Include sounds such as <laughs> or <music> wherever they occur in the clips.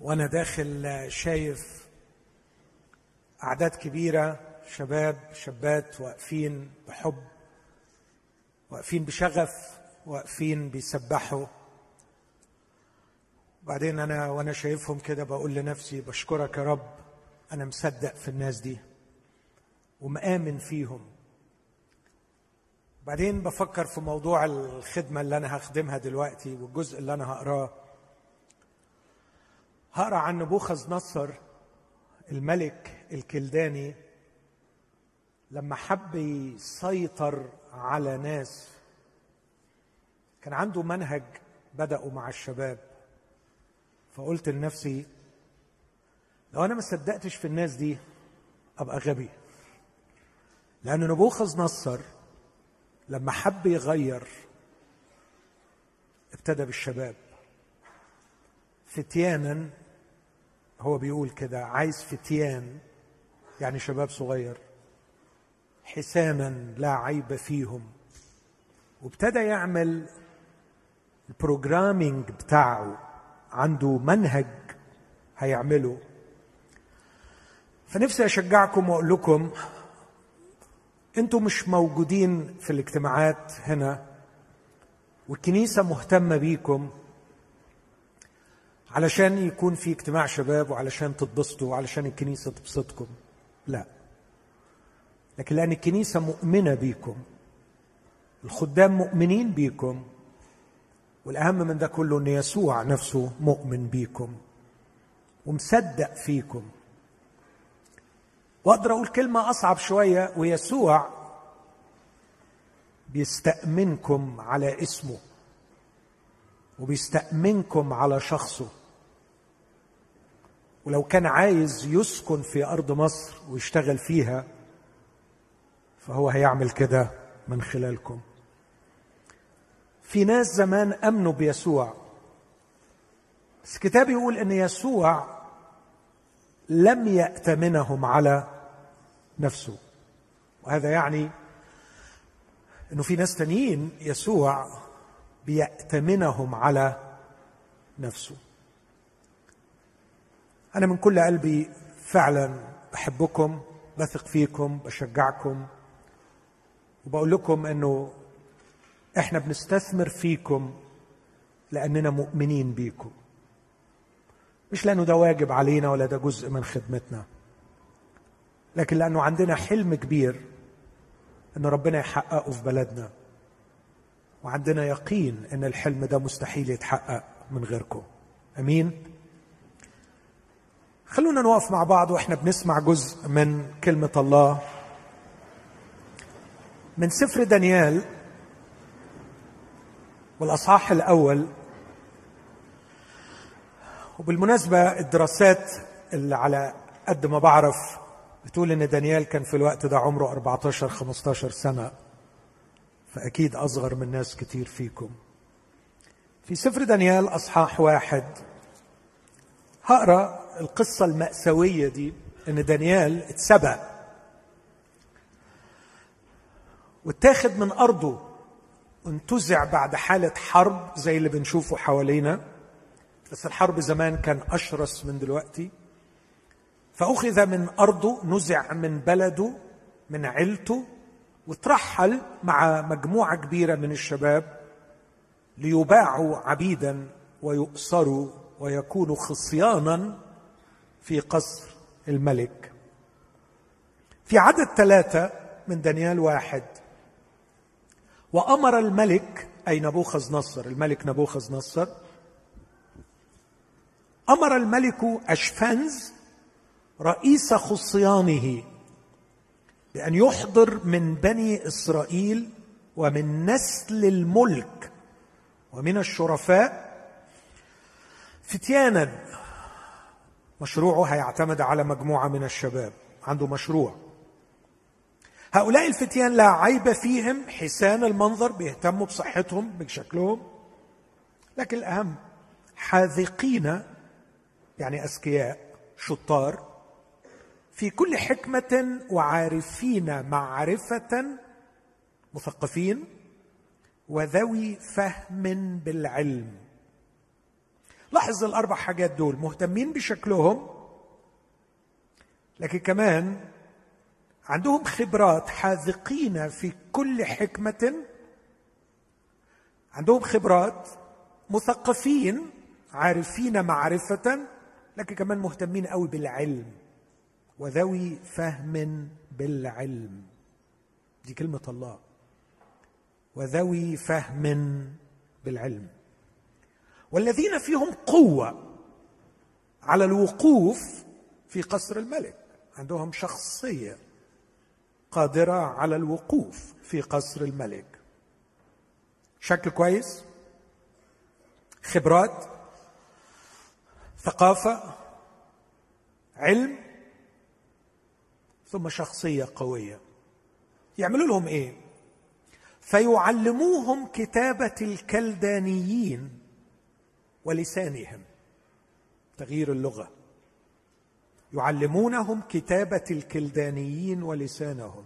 وأنا داخل شايف أعداد كبيرة شباب شابات واقفين بحب واقفين بشغف واقفين بيسبحوا. وبعدين أنا وأنا شايفهم كده بقول لنفسي بشكرك يا رب أنا مصدق في الناس دي ومآمن فيهم. بعدين بفكر في موضوع الخدمة اللي أنا هخدمها دلوقتي والجزء اللي أنا هقراه. هقرا عن نبوخذ نصر الملك الكلداني لما حب يسيطر على ناس. كان عنده منهج بدأوا مع الشباب. فقلت لنفسي لو أنا ما صدقتش في الناس دي أبقى غبي. لأن نبوخذ نصر لما حب يغير ابتدى بالشباب. فتيانا هو بيقول كده عايز فتيان يعني شباب صغير حساما لا عيب فيهم. وابتدى يعمل البروجرامينج بتاعه عنده منهج هيعمله. فنفسي أشجعكم وأقول لكم أنتم مش موجودين في الاجتماعات هنا والكنيسة مهتمة بيكم. علشان يكون في اجتماع شباب وعلشان تتبسطوا وعلشان الكنيسة تبسطكم. لا. لكن لأن الكنيسة مؤمنة بيكم. الخدام مؤمنين بيكم. والأهم من ده كله إن يسوع نفسه مؤمن بيكم. ومصدق فيكم. وأقدر أقول كلمة أصعب شوية. ويسوع بيستأمنكم على اسمه. وبيستأمنكم على شخصه. ولو كان عايز يسكن في أرض مصر ويشتغل فيها فهو هيعمل كده من خلالكم. في ناس زمان أمنوا بيسوع. بس الكتاب يقول إن يسوع لم يأتمنهم على نفسه. وهذا يعني إنه في ناس تانيين يسوع بيأتمنهم على نفسه. أنا من كل قلبي فعلا بحبكم بثق فيكم بشجعكم. وبقول لكم إنه إحنا بنستثمر فيكم لأننا مؤمنين بيكم. مش لأنه ده واجب علينا ولا ده جزء من خدمتنا. لكن لأنه عندنا حلم كبير ان ربنا يحققه في بلدنا. وعندنا يقين إن الحلم ده مستحيل يتحقق من غيركم. أمين؟ خلونا نقف مع بعض وإحنا بنسمع جزء من كلمة الله. من سفر دانيال والأصحاح الأول. وبالمناسبة الدراسات اللي على قد ما بعرف بتقول إن دانيال كان في الوقت ده عمره 14 15 سنة. فأكيد أصغر من ناس كتير فيكم. في سفر دانيال أصحاح واحد. هقرأ القصة المأساوية دي إن دانيال اتسبق. واتاخد من أرضه وانتزع بعد حالة حرب زي اللي بنشوفه حوالينا. بس الحرب زمان كان أشرس من دلوقتي. فأخذ من أرضه نزع من بلده من عيلته وترحل مع مجموعة كبيرة من الشباب ليباعوا عبيدا ويؤسروا ويكونوا خصيانا في قصر الملك. في عدد ثلاثة من دانيال واحد. وأمر الملك أي نبوخذ نصر الملك نبوخذ نصر. أمر الملك أشفنز رئيس خصيانه بأن يحضر من بني إسرائيل ومن نسل الملك ومن الشرفاء فتيانا مشروعه هيعتمد على مجموعة من الشباب. عنده مشروع. هؤلاء الفتيان لا عيب فيهم حسان المنظر بيهتموا بصحتهم بشكلهم. لكن الأهم حاذقين يعني أذكياء شطار في كل حكمة وعارفين معرفة مثقفين وذوي فهم بالعلم. لاحظ الأربع حاجات دول مهتمين بشكلهم لكن كمان عندهم خبرات حاذقين في كل حكمة عندهم خبرات مثقفين عارفين معرفة لكن كمان مهتمين قوي بالعلم وذوي فهم بالعلم. دي كلمة الله. وذوي فهم بالعلم. والذين فيهم قوة على الوقوف في قصر الملك. عندهم شخصية قادرة على الوقوف في قصر الملك. شكل كويس؟ خبرات؟ ثقافة؟ علم؟ ثم شخصية قوية. يعملوا لهم إيه؟ فيعلموهم كتابة الكلدانيين. ولسانهم. تغيير اللغة. يعلمونهم كتابة الكلدانيين ولسانهم.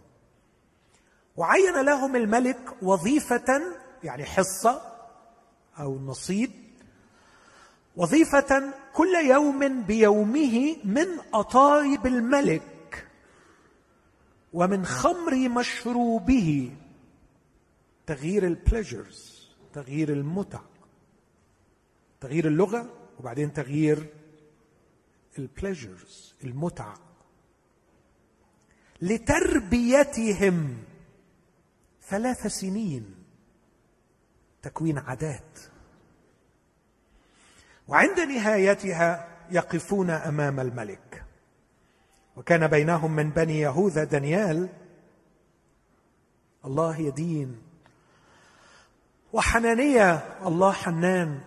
وعين لهم الملك وظيفة يعني حصة أو نصيب وظيفة كل يوم بيومه من أطايب الملك ومن خمر مشروبه. تغيير ال pleasures تغيير المتع. تغيير اللغة وبعدين تغيير ال pleasures المتعه لتربيتهم ثلاث سنين تكوين عادات. وعند نهايتها يقفون أمام الملك. وكان بينهم من بني يهوذا دانيال الله يدين. وحنانية الله حنان.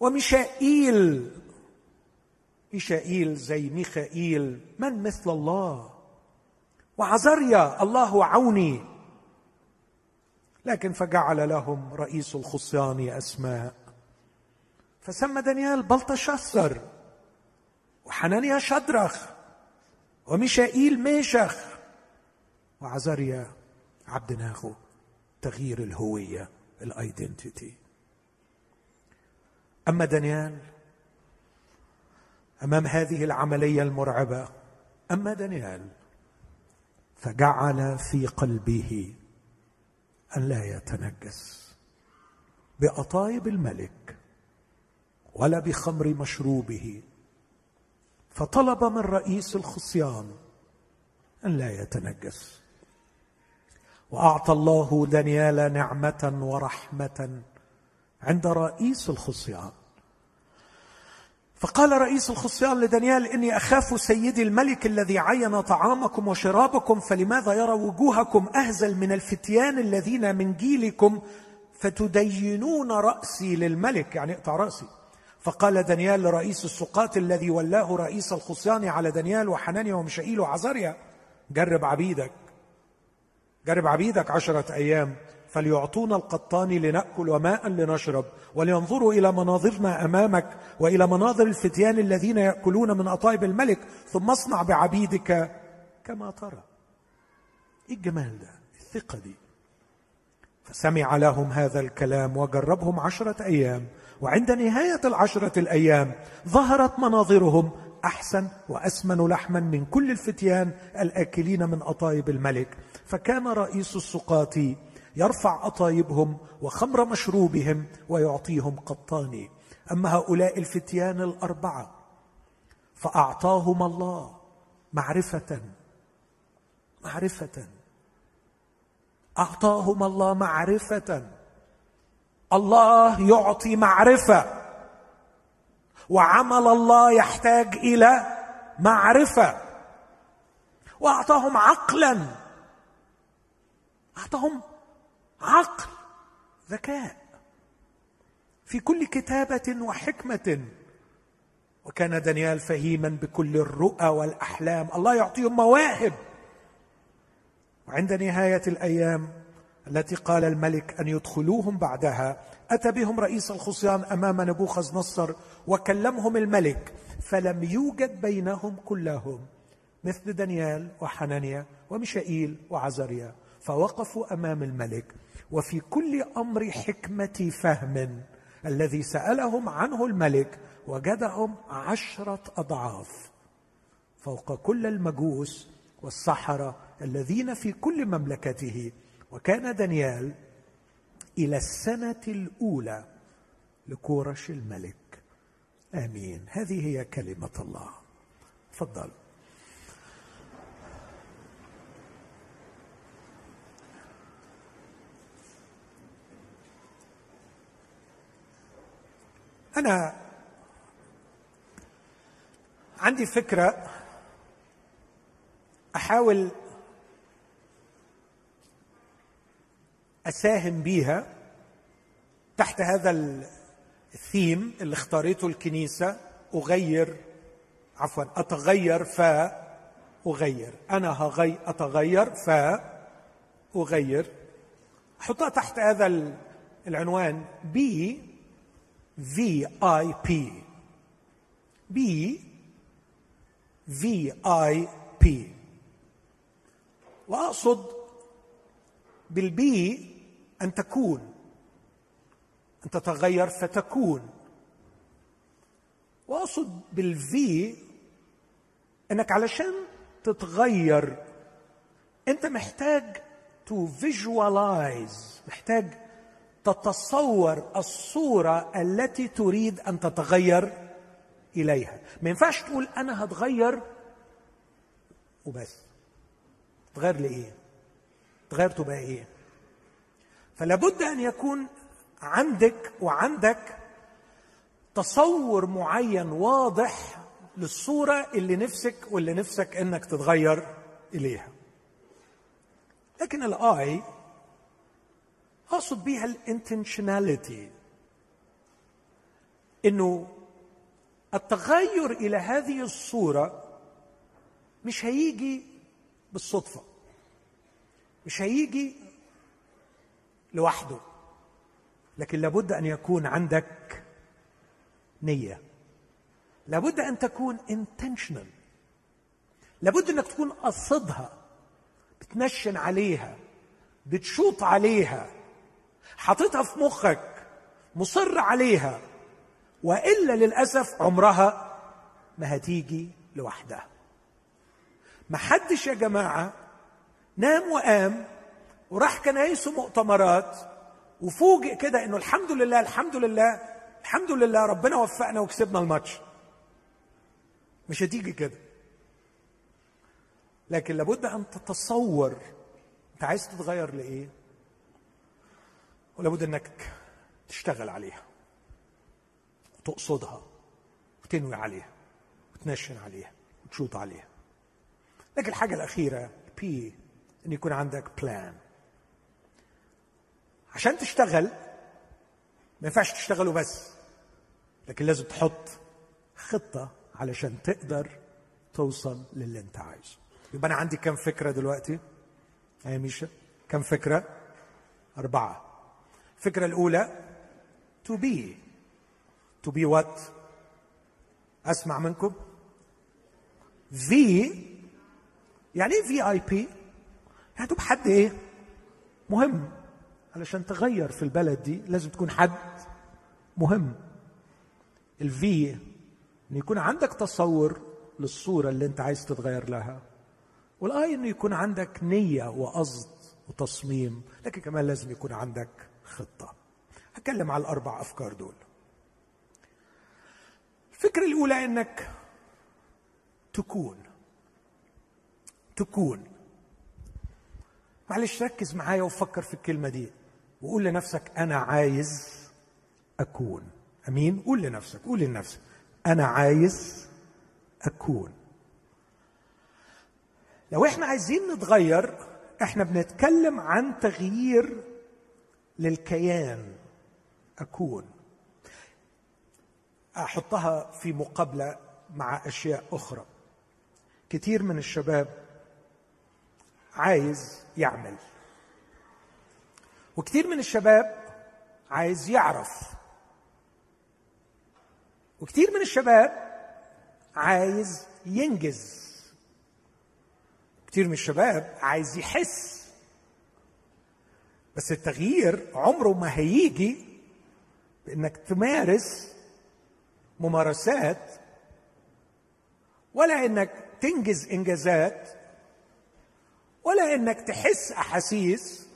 وميشائيل. ميشائيل زي ميخائيل. من مثل الله؟ وعزريا الله عوني. لكن فجعل لهم رئيس الخصيان أسماء. فسمى دانيال بلطشسر وحنانيا شدرخ. وميشائيل ميشخ. وعزريا عبد ناخو تغيير الهوية الايدنتيتي أما دانيال؟ أمام هذه العملية المرعبة أما دانيال فجعل في قلبه أن لا يتنجس بأطايب الملك ولا بخمر مشروبه فطلب من رئيس الخصيان أن لا يتنجس. وأعطى الله دانيال نعمة ورحمة عند رئيس الخصيان. فقال رئيس الخصيان لدانيال إني أخاف سيدي الملك الذي عين طعامكم وشرابكم فلماذا يرى وجوهكم أهزل من الفتيان الذين من جيلكم فتدينون رأسي للملك؟ يعني اقطع رأسي. فقال دانيال لرئيس السقاط الذي ولاه رئيس الخصيان على دانيال وحنانيا ومشائيل وعزريا جرب عبيدك جرب عبيدك عشرة أيام فليعطونا القطان لنأكل وماء لنشرب ولينظروا إلى مناظرنا أمامك وإلى مناظر الفتيان الذين يأكلون من أطايب الملك ثم اصنع بعبيدك كما ترى. إيه الجمال ده؟ الثقة دي. فسمع لهم هذا الكلام وجربهم عشرة أيام وعند نهاية العشرة الأيام ظهرت مناظرهم أحسن وأسمن لحما من كل الفتيان الآكلين من أطايب الملك. فكان رئيس السقاط يرفع أطايبهم وخمر مشروبهم ويعطيهم قطاني أما هؤلاء الفتيان الأربعة فأعطاهم الله معرفة معرفة. أعطاهم الله معرفة. الله يعطي معرفة. وعمل الله يحتاج إلى معرفة. وأعطاهم عقلا. أعطاهم عقل ذكاء. في كل كتابة وحكمة. وكان دانيال فهيما بكل الرؤى والأحلام. الله يعطيهم مواهب. وعند نهاية الأيام التي قال الملك أن يدخلوهم بعدها أتى بهم رئيس الخصيان أمام نبوخذ نصر وكلمهم الملك فلم يوجد بينهم كلهم مثل دانيال وحنانيا وميشائيل وعزريا. فوقفوا أمام الملك. وفي كل أمر حكمة فهم الذي سألهم عنه الملك وجدهم عشرة أضعاف فوق كل المجوس والسحره الذين في كل مملكته. وكان دانيال إلى السنة الأولى لكورش الملك. آمين. هذه هي كلمة الله. تفضل. أنا عندي فكرة أحاول أساهم بيها تحت هذا الثيم اللي اختارته الكنيسة أغير عفوا أتغير فاغير أنا هغي أتغير فاغير احطها تحت هذا العنوان. بي B V I P واقصد بال B أن تكون. أن تتغير فتكون. واقصد بال V إنك علشان تتغير أنت محتاج to visualize محتاج تتصور الصورة التي تريد أن تتغير إليها. ما ينفعش تقول أنا هتغير وبس. تغير لإيه؟ تغير تبقى إيه؟ فلا بد أن يكون عندك وعندك تصور معين واضح للصورة اللي نفسك واللي نفسك إنك تتغير إليها. لكن ال I اقصد بيها ال intentionality إنه التغير إلى هذه الصورة مش هيجي بالصدفة. مش هيجي لوحده. لكن لابد أن يكون عندك نية. لابد أن تكون intentional. لابد أنك تكون قصدها. بتنشن عليها. بتشوط عليها. حاططها في مخك مصر عليها. وإلا للأسف عمرها ما هتيجي لوحدها. ما حدش يا جماعة نام وقام وراح كنايس ومؤتمرات وفوجئ كده إنه الحمد لله الحمد لله الحمد لله ربنا وفقنا وكسبنا الماتش. مش هتيجي كده. لكن لابد أن تتصور. أنت عايز تتغير لإيه؟ ولابد انك تشتغل عليها وتقصدها وتنوي عليها وتنشن عليها وتشوط عليها. لكن الحاجة الأخيرة P إن يكون عندك plan عشان تشتغل ما ينفعش تشتغله بس لكن لازم تحط خطة علشان تقدر توصل للي أنت عايزه. يبقى أنا عندي كم فكرة دلوقتي؟ يا ميشا كم فكرة؟ أربعة. الفكرة الأولى to be. To be what? أسمع منكم. في يعني إيه في اي بي يعني تبقى حد إيه؟ مهم. علشان تغير في البلد دي لازم تكون حد مهم. ال V ان يكون عندك تصور للصورة اللي أنت عايز تتغير لها. وال I إنه يكون عندك نية وقصد وتصميم. لكن كمان لازم يكون عندك خطة. هتكلم على الأربع أفكار دول. الفكرة الأولى إنك تكون. تكون. معلش ركز معايا وفكر في الكلمة دي. وقول لنفسك أنا عايز أكون. أمين؟ قول لنفسك قول لنفسك أنا عايز أكون. لو إحنا عايزين نتغير إحنا بنتكلم عن تغيير للكيان أكون. أحطها في مقابلة مع أشياء أخرى. كثير من الشباب عايز يعمل. وكثير من الشباب عايز يعرف. وكثير من الشباب عايز ينجز. كثير من الشباب عايز يحس. بس التغيير عمره ما هيجي بإنك تمارس ممارسات ولا إنك تنجز إنجازات ولا إنك تحس أحاسيس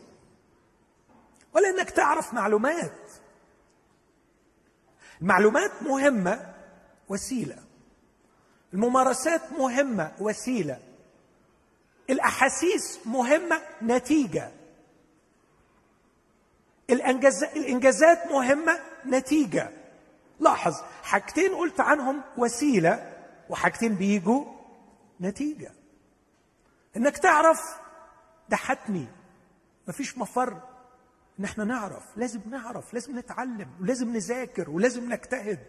ولا إنك تعرف معلومات. المعلومات مهمة وسيلة. الممارسات مهمة وسيلة. الأحاسيس مهمة نتيجة. الانجازات مهمة نتيجة. لاحظ حاجتين قلت عنهم وسيلة وحاجتين بيجوا نتيجة. إنك تعرف ده حتمي. مفيش مفر. إن إحنا نعرف لازم نعرف لازم نتعلم ولازم نذاكر ولازم نجتهد.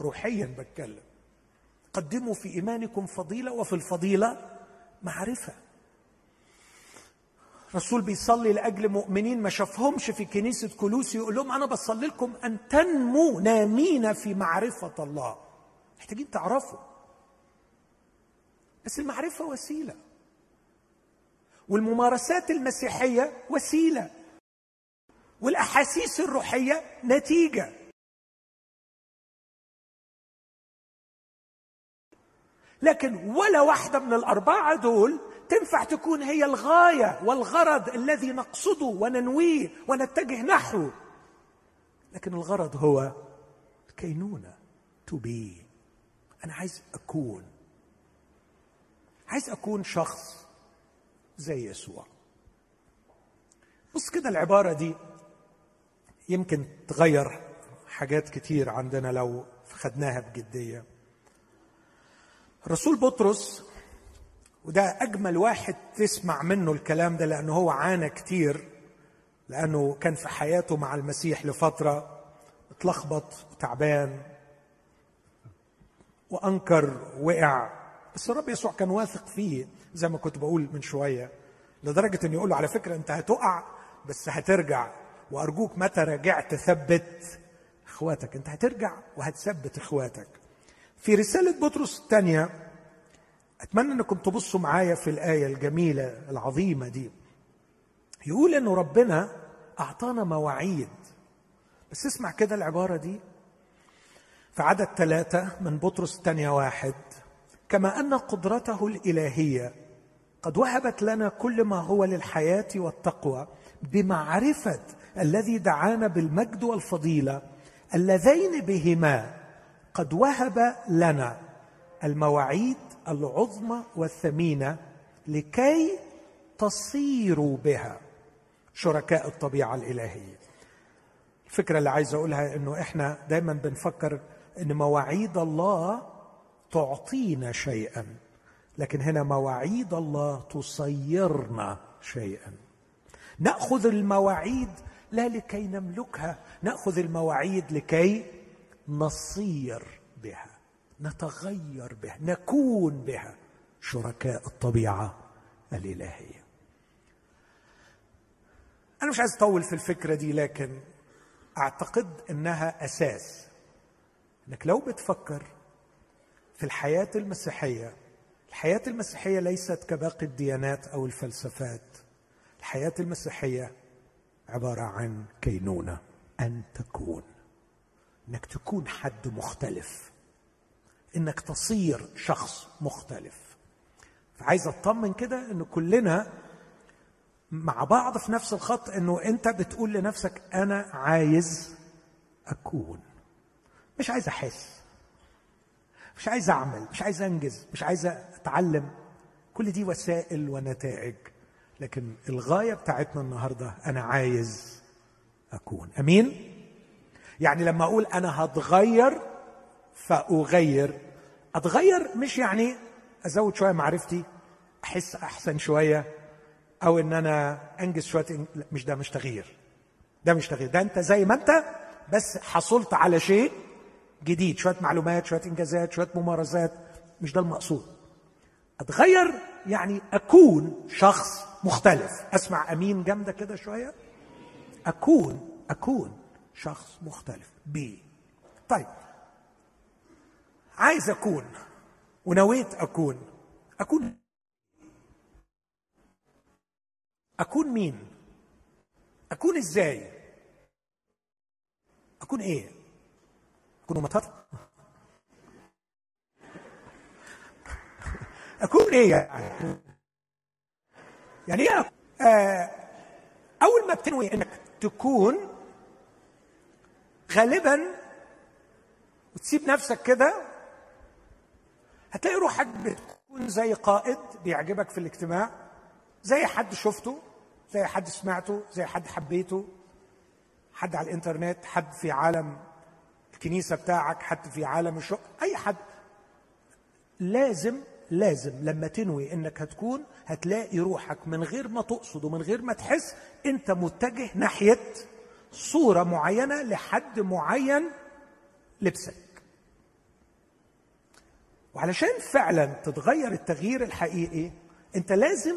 روحيا بتكلم. قدموا في إيمانكم فضيلة وفي الفضيلة معرفة. رسول بيصلي لأجل مؤمنين ما شافهمش في كنيسة كلوسي يقول لهم أنا بصلي لكم أن تنموا نامين في معرفة الله. محتاجين تعرفوا. بس المعرفة وسيلة. والممارسات المسيحية وسيلة. والأحاسيس الروحية نتيجة. لكن ولا واحدة من الأربعة دول تنفع تكون هي الغاية والغرض الذي نقصده وننويه ونتجه نحوه لكن الغرض هو الكينونة. تو بي أنا عايز أكون. عايز أكون شخص زي يسوع. بص كده العبارة دي يمكن تغير حاجات كتير عندنا لو خدناها بجدية. الرسول بطرس وده أجمل واحد تسمع منه الكلام ده لأنه هو عانى كتير لأنه كان في حياته مع المسيح لفترة اتلخبط وتعبان وأنكر وقع. بس الرب يسوع كان واثق فيه زي ما كنت بقول من شوية لدرجة إنه يقول له على فكرة أنت هتقع بس هترجع. وأرجوك متى رجعت ثبت إخواتك أنت هترجع وهتثبت إخواتك. في رسالة بطرس الثانية أتمنى أنكم تبصوا معايا في الآية الجميلة العظيمة دي. يقول انه ربنا أعطانا مواعيد. بس اسمع كده العبارة دي. في عدد ثلاثة من بطرس الثانية واحد. كما أن قدرته الإلهية قد وهبت لنا كل ما هو للحياة والتقوى بمعرفة الذي دعانا بالمجد والفضيلة اللذين بهما قد وهب لنا المواعيد العظمى والثمينة لكي تصيروا بها شركاء الطبيعة الإلهية. الفكرة اللي عايز أقولها إنه إحنا دايما بنفكر إن مواعيد الله تعطينا شيئا لكن هنا مواعيد الله تصيرنا شيئا. نأخذ المواعيد لا لكي نملكها نأخذ المواعيد لكي نصير بها. نتغير بها نكون بها شركاء الطبيعة الإلهية. أنا مش عايز أطول في الفكرة دي لكن أعتقد إنها أساس. إنك لو بتفكر في الحياة المسيحية الحياة المسيحية ليست كباقي الديانات أو الفلسفات. الحياة المسيحية عبارة عن كينونة أن تكون. إنك تكون حد مختلف. إنك تصير شخص مختلف. فعايز أطمن كده إن كلنا مع بعض في نفس الخط إنه أنت بتقول لنفسك أنا عايز أكون. مش عايز أحس. مش عايز أعمل. مش عايز أنجز. مش عايز أتعلم. كل دي وسائل ونتائج. لكن الغاية بتاعتنا النهارده أنا عايز أكون. أمين؟ يعني لما أقول أنا هتغير فأغير. أتغير مش يعني أزود شوية معرفتي أحس أحسن شوية أو إن أنا أنجز شوية لا مش ده مش تغيير. ده مش تغيير. ده أنت زي ما أنت بس حصلت على شيء جديد. شوية معلومات شوية إنجازات شوية ممارسات مش ده المقصود. أتغير يعني أكون شخص مختلف. أسمع أمين جامدة كده شوية؟ أكون أكون شخص مختلف. بي. طيب. عايز أكون ونويت أكون. أكون أكون مين؟ أكون إزاي؟ أكون إيه؟ تكونوا مطر؟ أكون إيه يعني؟ يعني إيه آه أول ما بتنوي إنك تكون غالبا وتسيب نفسك كده هتلاقي روحك بتكون زي قائد بيعجبك في الاجتماع زي حد شفته زي حد سمعته زي حد حبيته حد على الإنترنت حد في عالم الكنيسة بتاعك حد في عالم الشغل أي حد. لازم لازم لما تنوي إنك هتكون هتلاقي روحك من غير ما تقصد ومن غير ما تحس أنت متجه ناحية صورة معينة لحد معين لبسك. وعلشان فعلا تتغير التغيير الحقيقي أنت لازم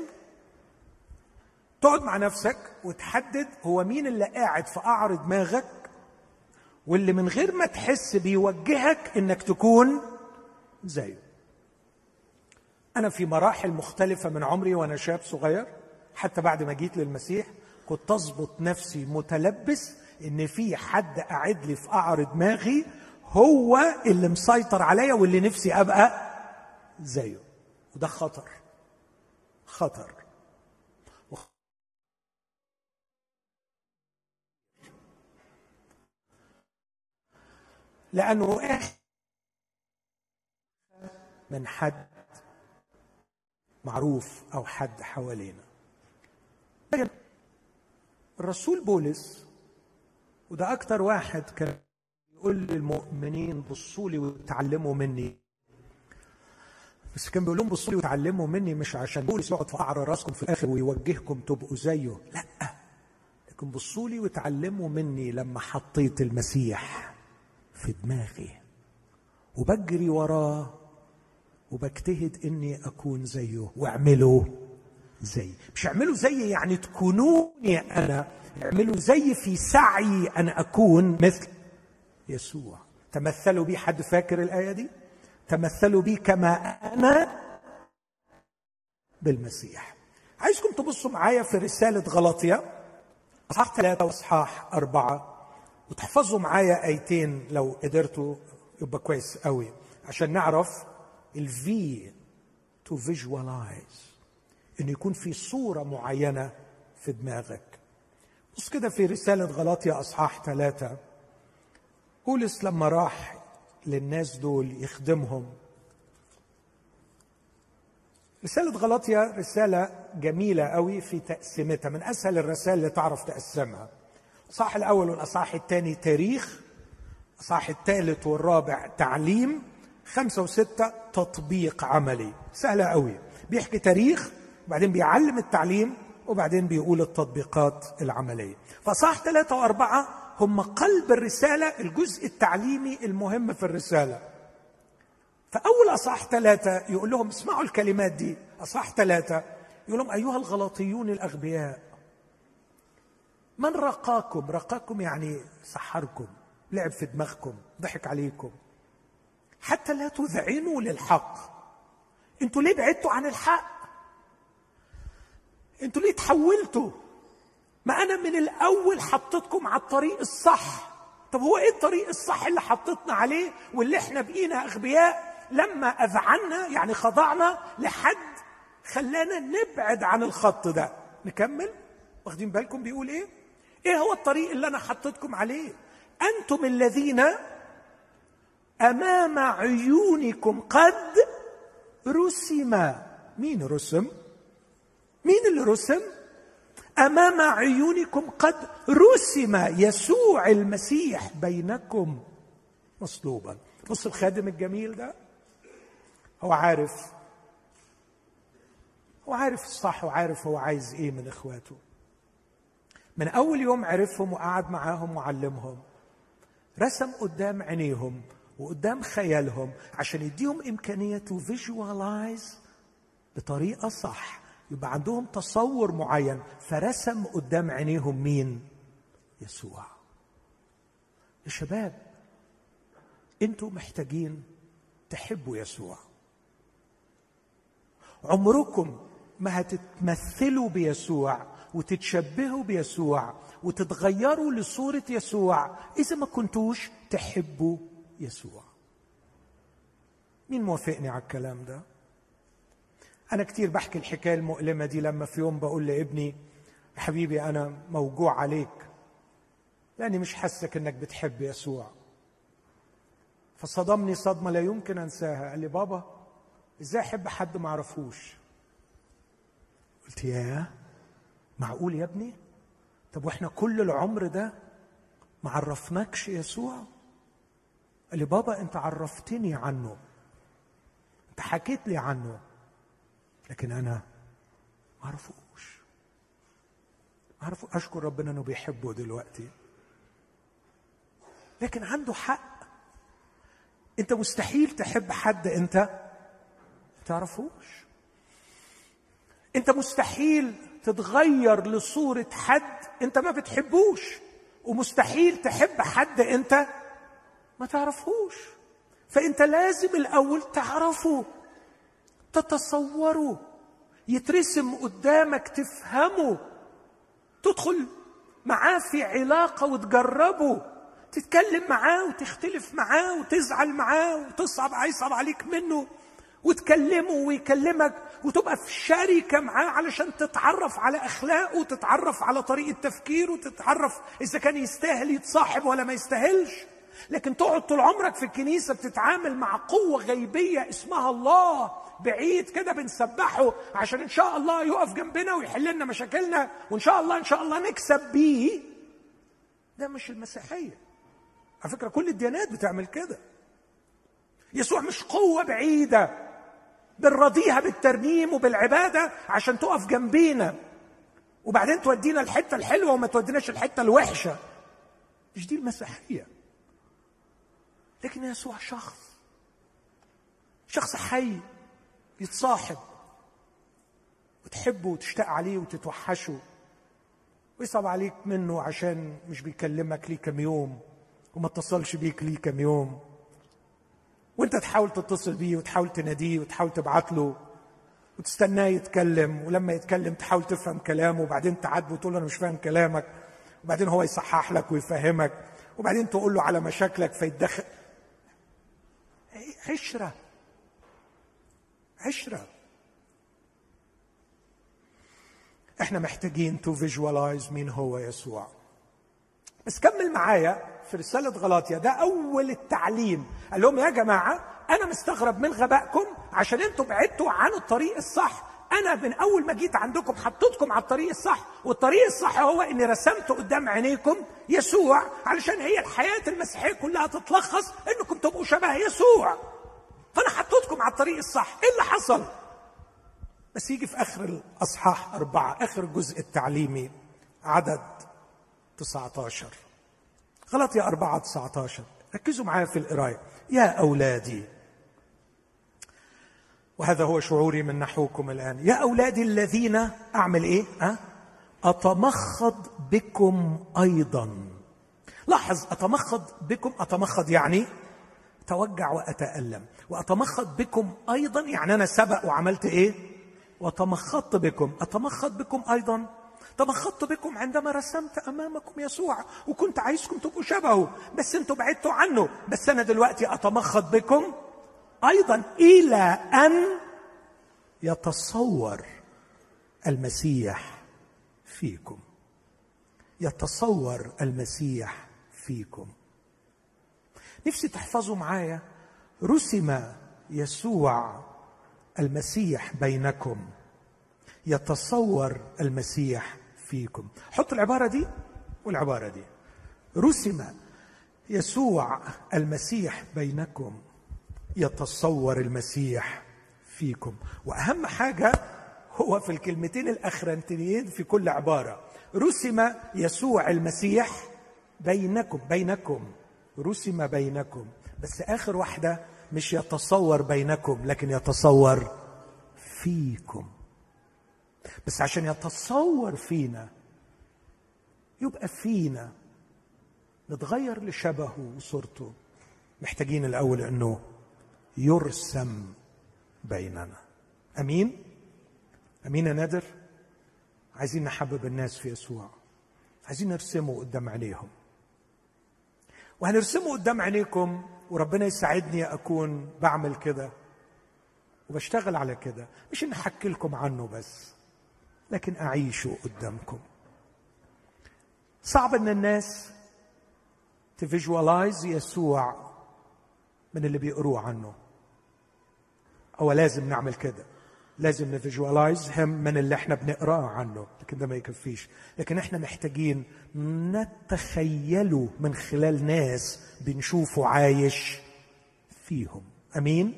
تقعد مع نفسك وتحدد هو مين اللي قاعد في قعر دماغك واللي من غير ما تحس بيوجهك إنك تكون زيه. أنا في مراحل مختلفة من عمري وأنا شاب صغير حتى بعد ما جيت للمسيح كنت أظبط نفسي متلبس إن في حد قاعد لي في قعر دماغي هو اللي مسيطر عليا واللي نفسي أبقى زيه. وده خطر. خطر. لأنه من حد معروف أو حد حوالينا. الرسول بولس وده أكتر واحد كان يقول للمؤمنين بصوا لي وتعلموا مني. بس كان بيقول لهم بصوا لي وتعلموا مني مش عشان بولس يقعد في قعر راسكم في الآخر ويوجهكم تبقوا زيه. لا. لكن بصوا لي وتعلموا مني لما حطيت المسيح في دماغي. وبجري وراه وبجتهد إني أكون زيه واعملوا زي. مش اعملوا زي يعني تكونوني أنا اعملوا زي في سعي أن أكون مثل يسوع. تمثلوا بي حد فاكر الآية دي؟ تمثلوا بي كما أنا بالمسيح. عايزكم تبصوا معايا في رسالة غلطيه أصحاح ثلاثة وأصحاح أربعة وتحفظوا معايا آيتين لو قدرتوا يبقى كويس قوي عشان نعرف ال V to visualize إنه يكون في صورة معينة في دماغك. بص كده في رسالة غلاطيا أصحاح ثلاثة بولس لما راح للناس دول يخدمهم. رسالة غلاطيا رسالة جميلة قوي في تقسيمتها من أسهل الرسائل اللي تعرف تقسمها. الأصحاح الأول والأصحاح الثاني تاريخ الأصحاح الثالث والرابع تعليم خمسة وستة تطبيق عملي. سهلة قوي. بيحكي تاريخ وبعدين بيعلم التعليم وبعدين بيقول التطبيقات العملية. فصح ثلاثة وأربعة هم قلب الرسالة الجزء التعليمي المهم في الرسالة. فأول أصح ثلاثة يقول لهم اسمعوا الكلمات دي. أصح ثلاثة يقول لهم أيها الغلطيون الأغبياء من رقاكم؟ رقاكم يعني سحركم لعب في دماغكم ضحك عليكم. حتى لا تذعنوا للحق. أنتوا ليه بعدتوا عن الحق؟ أنتوا ليه تحولتوا؟ ما أنا من الأول حطيتكم على الطريق الصح. طب هو إيه الطريق الصح اللي حطيتنا عليه واللي إحنا بقينا أغبياء؟ لما اذعنا يعني خضعنا لحد خلانا نبعد عن الخط ده. نكمل؟ واخدين بالكم بيقول إيه؟ إيه هو الطريق اللي أنا حطيتكم عليه؟ أنتم الذين أمام عيونكم قد رسم. مين رسم؟ مين اللي رسم؟ أمام عيونكم قد رسم يسوع المسيح بينكم مصلوبا. بص الخادم الجميل ده هو عارف هو عارف الصح وعارف هو عايز إيه من إخواته. من أول يوم عرفهم وقعد معاهم وعلمهم رسم قدام عينيهم وقدام خيالهم عشان يديهم إمكانية to visualize بطريقة صح. يبقى عندهم تصور معين فرسم قدام عينيهم مين؟ يسوع. يا شباب أنتوا محتاجين تحبوا يسوع. عمركم ما هتتمثلوا بيسوع وتتشبهوا بيسوع وتتغيروا لصورة يسوع إذا ما كنتوش تحبوا يسوع. مين موافقني على الكلام ده؟ أنا كتير بحكي الحكاية المؤلمة دي لما في يوم بقول لابني حبيبي أنا موجوع عليك لاني مش حاسك إنك بتحب يسوع. فصدمني صدمة لا يمكن أنساها. قال لي بابا إزاي أحب حد ما اعرفوش قلت ياه معقول يا ابني؟ طب وإحنا كل العمر ده ما عرفناكش يسوع؟ قال لي بابا أنت عرفتني عنه أنت حكيت لي عنه. لكن أنا ما أعرفوش. ما اعرفه أشكر ربنا إنه بيحبه دلوقتي. لكن عنده حق. أنت مستحيل تحب حد أنت ما تعرفوش. أنت مستحيل تتغير لصورة حد أنت ما بتحبوش. ومستحيل تحب حد أنت ما تعرفوش. فأنت لازم الأول تعرفه. تتصوره يترسم قدامك تفهمه تدخل معاه في علاقة وتجربه تتكلم معاه وتختلف معاه وتزعل معاه وتصعب يصعب عليك منه وتكلمه ويكلمك وتبقى في شركة معاه علشان تتعرف على أخلاقه وتتعرف على طريقة تفكيره وتتعرف إذا كان يستاهل يتصاحب ولا ما يستاهلش. لكن تقعد طول عمرك في الكنيسة بتتعامل مع قوة غيبية اسمها الله. بعيد كده بنسبحه عشان إن شاء الله يقف جنبنا ويحل لنا مشاكلنا وإن شاء الله إن شاء الله نكسب بيه. ده مش المسيحية. على فكرة كل الديانات بتعمل كده. يسوع مش قوة بعيدة. بنرضيها بالترنيم وبالعبادة عشان تقف جنبينا. وبعدين تودينا الحتة الحلوة وما توديناش الحتة الوحشة. مش دي المسيحية. لكن يسوع شخص. شخص حي يتصاحب. وتحبه وتشتاق عليه وتتوحشه. ويصعب عليك منه عشان مش بيكلمك ليه كم يوم. وما اتصلش بيك ليه كم يوم. وانت تحاول تتصل بيه وتحاول تناديه وتحاول تبعت له. وتستناه يتكلم. ولما يتكلم تحاول تفهم كلامه. وبعدين تعاتبه وتقول له أنا مش فاهم كلامك. وبعدين هو يصحح لك ويفهمك. وبعدين تقول له على مشاكلك فيتدخل عشرة. عشرة. إحنا محتاجين to visualize مين هو يسوع. بس كمل معايا في رسالة غلاطيا ده أول التعليم. قال لهم يا جماعة أنا مستغرب من غبائكم عشان أنتم بعدتوا عن الطريق الصح. أنا من أول ما جيت عندكم حطيتكم على الطريق الصح والطريق الصح هو إني رسمت قدام عينيكم يسوع علشان هي الحياة المسيحية كلها تتلخص إنكم تبقوا شبه يسوع. فأنا حطيتكم على الطريق الصح. إيه اللي حصل؟ بس يجي في آخر الأصحاح أربعة آخر الجزء التعليمي عدد 19 غلط يا أربعة 19 ركزوا معايا في القراية. يا أولادي وهذا هو شعوري من نحوكم الآن. يا أولادي الذين أعمل إيه؟ أه؟ أتمخض بكم أيضا. لاحظ أتمخض بكم أتمخض يعني توجع وأتألم. وأتمخض بكم أيضا يعني أنا سبق وعملت إيه؟ وتمخضت بكم. أتمخض بكم أيضا. تمخضت بكم عندما رسمت أمامكم يسوع وكنت عايزكم تبقوا شبهه بس أنتوا بعدتوا عنه. بس أنا دلوقتي أتمخض بكم أيضا إلى أن يتصور المسيح فيكم. يتصور المسيح فيكم. نفسي تحفظوا معايا. رسم يسوع المسيح بينكم. يتصور المسيح فيكم. حط العبارة دي والعبارة دي. رسم يسوع المسيح بينكم. يتصور المسيح فيكم. وأهم حاجة هو في الكلمتين الأخرانتين في كل عبارة رسم يسوع المسيح بينكم بينكم رسم بينكم. بس آخر واحدة مش يتصور بينكم لكن يتصور فيكم. بس عشان يتصور فينا يبقى فينا نتغير لشبهه وصورته. محتاجين الأول إنه يرسم بيننا. أمين؟ امين يا نادر؟ عايزين نحبب الناس في يسوع عايزين نرسمه قدام عينيهم. وهنرسمه قدام عينيكم وربنا يساعدني أكون بعمل كده. وبشتغل على كده. مش إن أحكي لكم عنه بس لكن أعيشه قدامكم. صعب إن الناس تفيجوالايز يسوع من اللي بيقروه عنه. أو لازم نعمل كده. لازم ن visualize هم من اللي إحنا بنقراه عنه لكن ده ما يكفيش. لكن إحنا محتاجين نتخيله من خلال ناس بنشوفه عايش فيهم. أمين؟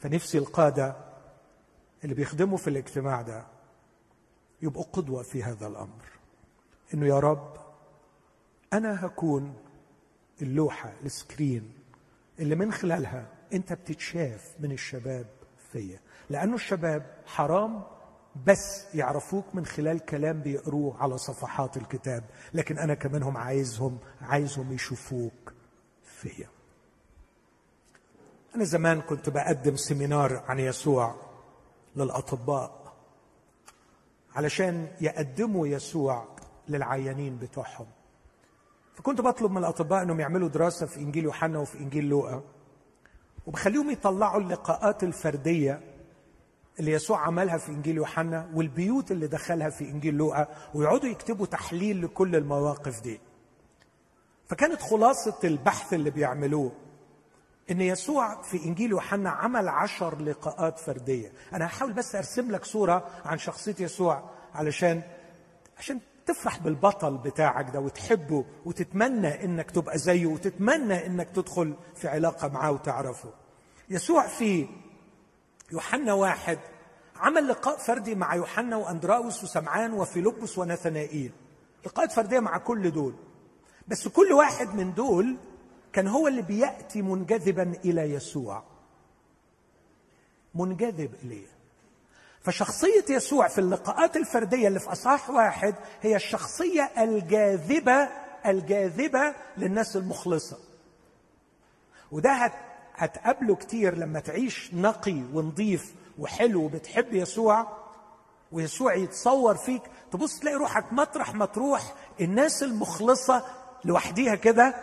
فنفسي القادة اللي بيخدموا في الاجتماع ده يبقوا قدوة في هذا الأمر. إنه يا رب أنا هكون اللوحة ال screen اللي من خلالها أنت بتتشاف من الشباب فيا لأنه الشباب حرام بس يعرفوك من خلال كلام بيقروه على صفحات الكتاب لكن أنا كمان هم عايزهم عايزهم يشوفوك فيا. أنا زمان كنت بقدم سيمينار عن يسوع للأطباء علشان يقدموا يسوع للعيانين بتوعهم. فكنت بطلب من الأطباء إنهم يعملوا دراسة في إنجيل يوحنا وفي إنجيل لوقا. وبخليهم يطلعوا اللقاءات الفردية اللي يسوع عملها في إنجيل يوحنا والبيوت اللي دخلها في إنجيل لوقا ويقعدوا يكتبوا تحليل لكل المواقف دي. فكانت خلاصة البحث اللي بيعملوه إن يسوع في إنجيل يوحنا عمل عشر لقاءات فردية. أنا هحاول بس أرسم لك صورة عن شخصية يسوع علشان عشان تفرح بالبطل بتاعك ده وتحبه وتتمنى إنك تبقى زيه وتتمنى إنك تدخل في علاقة معاه وتعرفه. يسوع في يوحنا واحد عمل لقاء فردي مع يوحنا وأندراوس وسمعان وفيلبس ونثنائيل. لقاءات فردية مع كل دول. بس كل واحد من دول كان هو اللي بيأتي منجذبا إلى يسوع. منجذب إليه. فشخصية يسوع في اللقاءات الفردية اللي في أصحاح واحد هي الشخصية الجاذبة الجاذبة للناس المخلصة. وده هتقابله كتير لما تعيش نقي ونظيف وحلو وبتحب يسوع ويسوع يتصور فيك. تبص تلاقي روحك مطرح ما تروح الناس المخلصة لوحديها كده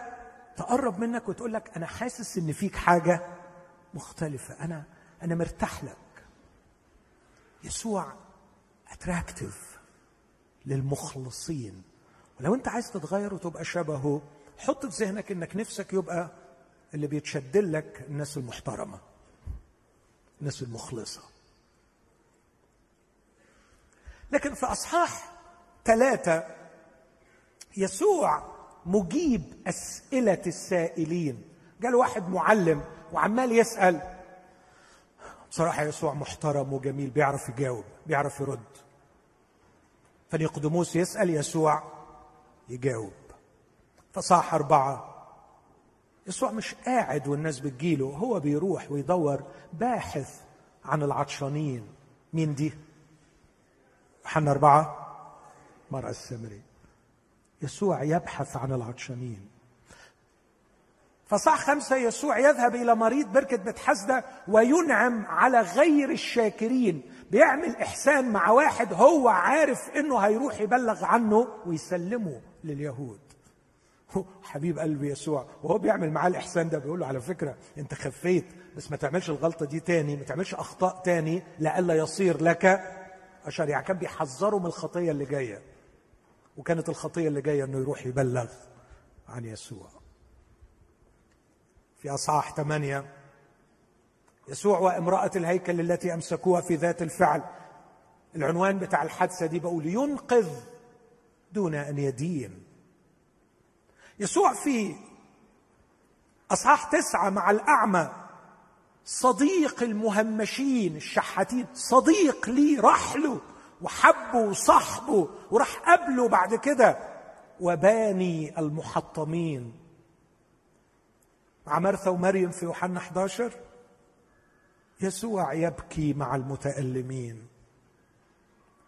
تقرب منك وتقول لك أنا حاسس إن فيك حاجة مختلفة أنا أنا مرتاح لك. يسوع اتراكتيف للمخلصين. ولو انت عايز تتغير وتبقى شبهه حط في ذهنك انك نفسك يبقى اللي بيتشد لك الناس المحترمة الناس المخلصة. لكن في أصحاح ثلاثة يسوع مجيب أسئلة السائلين. قال واحد معلم وعمال يسأل بصراحة يسوع محترم وجميل بيعرف يجاوب بيعرف يرد. فنيقدموس يسأل يسوع يجاوب. فصاح أربعة. يسوع مش قاعد والناس بتجيله هو بيروح ويدور باحث عن العطشانين. مين دي؟ يوحنا أربعة. مرأة السامري يسوع يبحث عن العطشانين. فصح خمسة يسوع يذهب إلى مريض بركة بيت حسدة وينعم على غير الشاكرين بيعمل إحسان مع واحد هو عارف إنه هيروح يبلغ عنه ويسلمه لليهود. <laughs> حبيب قلبي يسوع وهو بيعمل معاه الإحسان ده بيقول له على فكرة أنت خفيت بس ما تعملش الغلطة دي تاني ما تعملش أخطاء تاني لئلا يصير لك. اشر يعني كان بيحذره من الخطية اللي جاية وكانت الخطية اللي جاية إنه يروح يبلغ عن يسوع. في أصحاح ثمانية. يسوع وامرأة الهيكل التي أمسكوها في ذات الفعل. العنوان بتاع الحادثة دي بقول ينقذ دون أن يدين. يسوع في أصحاح تسعة مع الأعمى. صديق المهمشين الشحاتين صديق لي راح له وحبه وصاحبه وراح قبله بعد كده. وباني المحطمين. مع مرثا ومريم في يوحنا 11 يسوع يبكي مع المتألمين.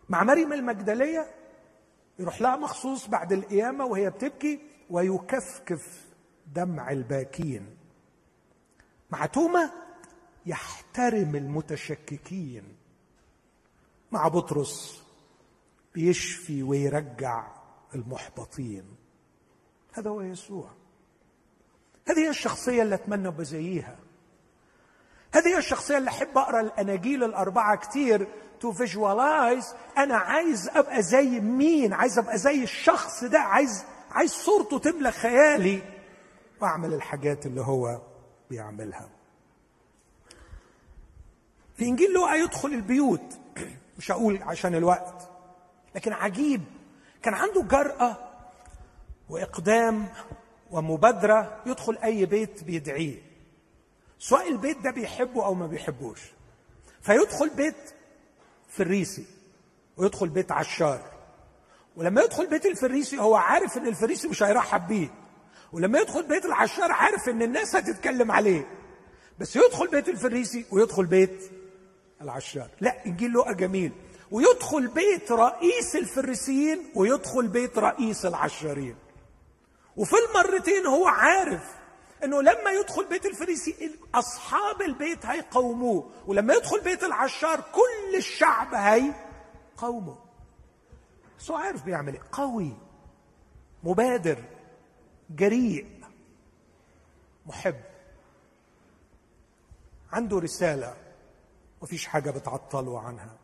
مع مريم المجدلية يروح لها مخصوص بعد القيامة وهي بتبكي ويكفكف دمع الباكين. مع توما يحترم المتشككين. مع بطرس بيشفي ويرجع المحبطين. هذا هو يسوع. هذه هي الشخصية اللي أتمنى بزيها. هذه هي الشخصية اللي أحب أقرأ الأناجيل الأربعة كتير to visualize أنا عايز أبقى زي مين؟ عايز أبقى زي الشخص ده؟ عايز عايز صورته تملى خيالي. وأعمل الحاجات اللي هو بيعملها. في إنجيل لوقا يدخل البيوت. <clears throat> مش هقول عشان الوقت لكن عجيب. كان عنده جرأة وإقدام ومبادرة يدخل أي بيت بيدعيه. سواء البيت ده بيحبه أو ما بيحبوش. فيدخل بيت فريسي ويدخل بيت عشار. ولما يدخل بيت الفريسي هو عارف إن الفريسي مش هيرحب بيه. ولما يدخل بيت العشار عارف إن الناس هتتكلم عليه. بس يدخل بيت الفريسي ويدخل بيت العشار. لا إنجيل لوقا جميل. ويدخل بيت رئيس الفريسيين ويدخل بيت رئيس العشارين. وفي المرتين هو عارف إنه لما يدخل بيت الفريسي أصحاب البيت هيقوموه ولما يدخل بيت العشار كل الشعب هيقومه بس هو عارف بيعمل إيه؟ قوي مبادر جريء محب. عنده رسالة مفيش حاجة بتعطله عنها.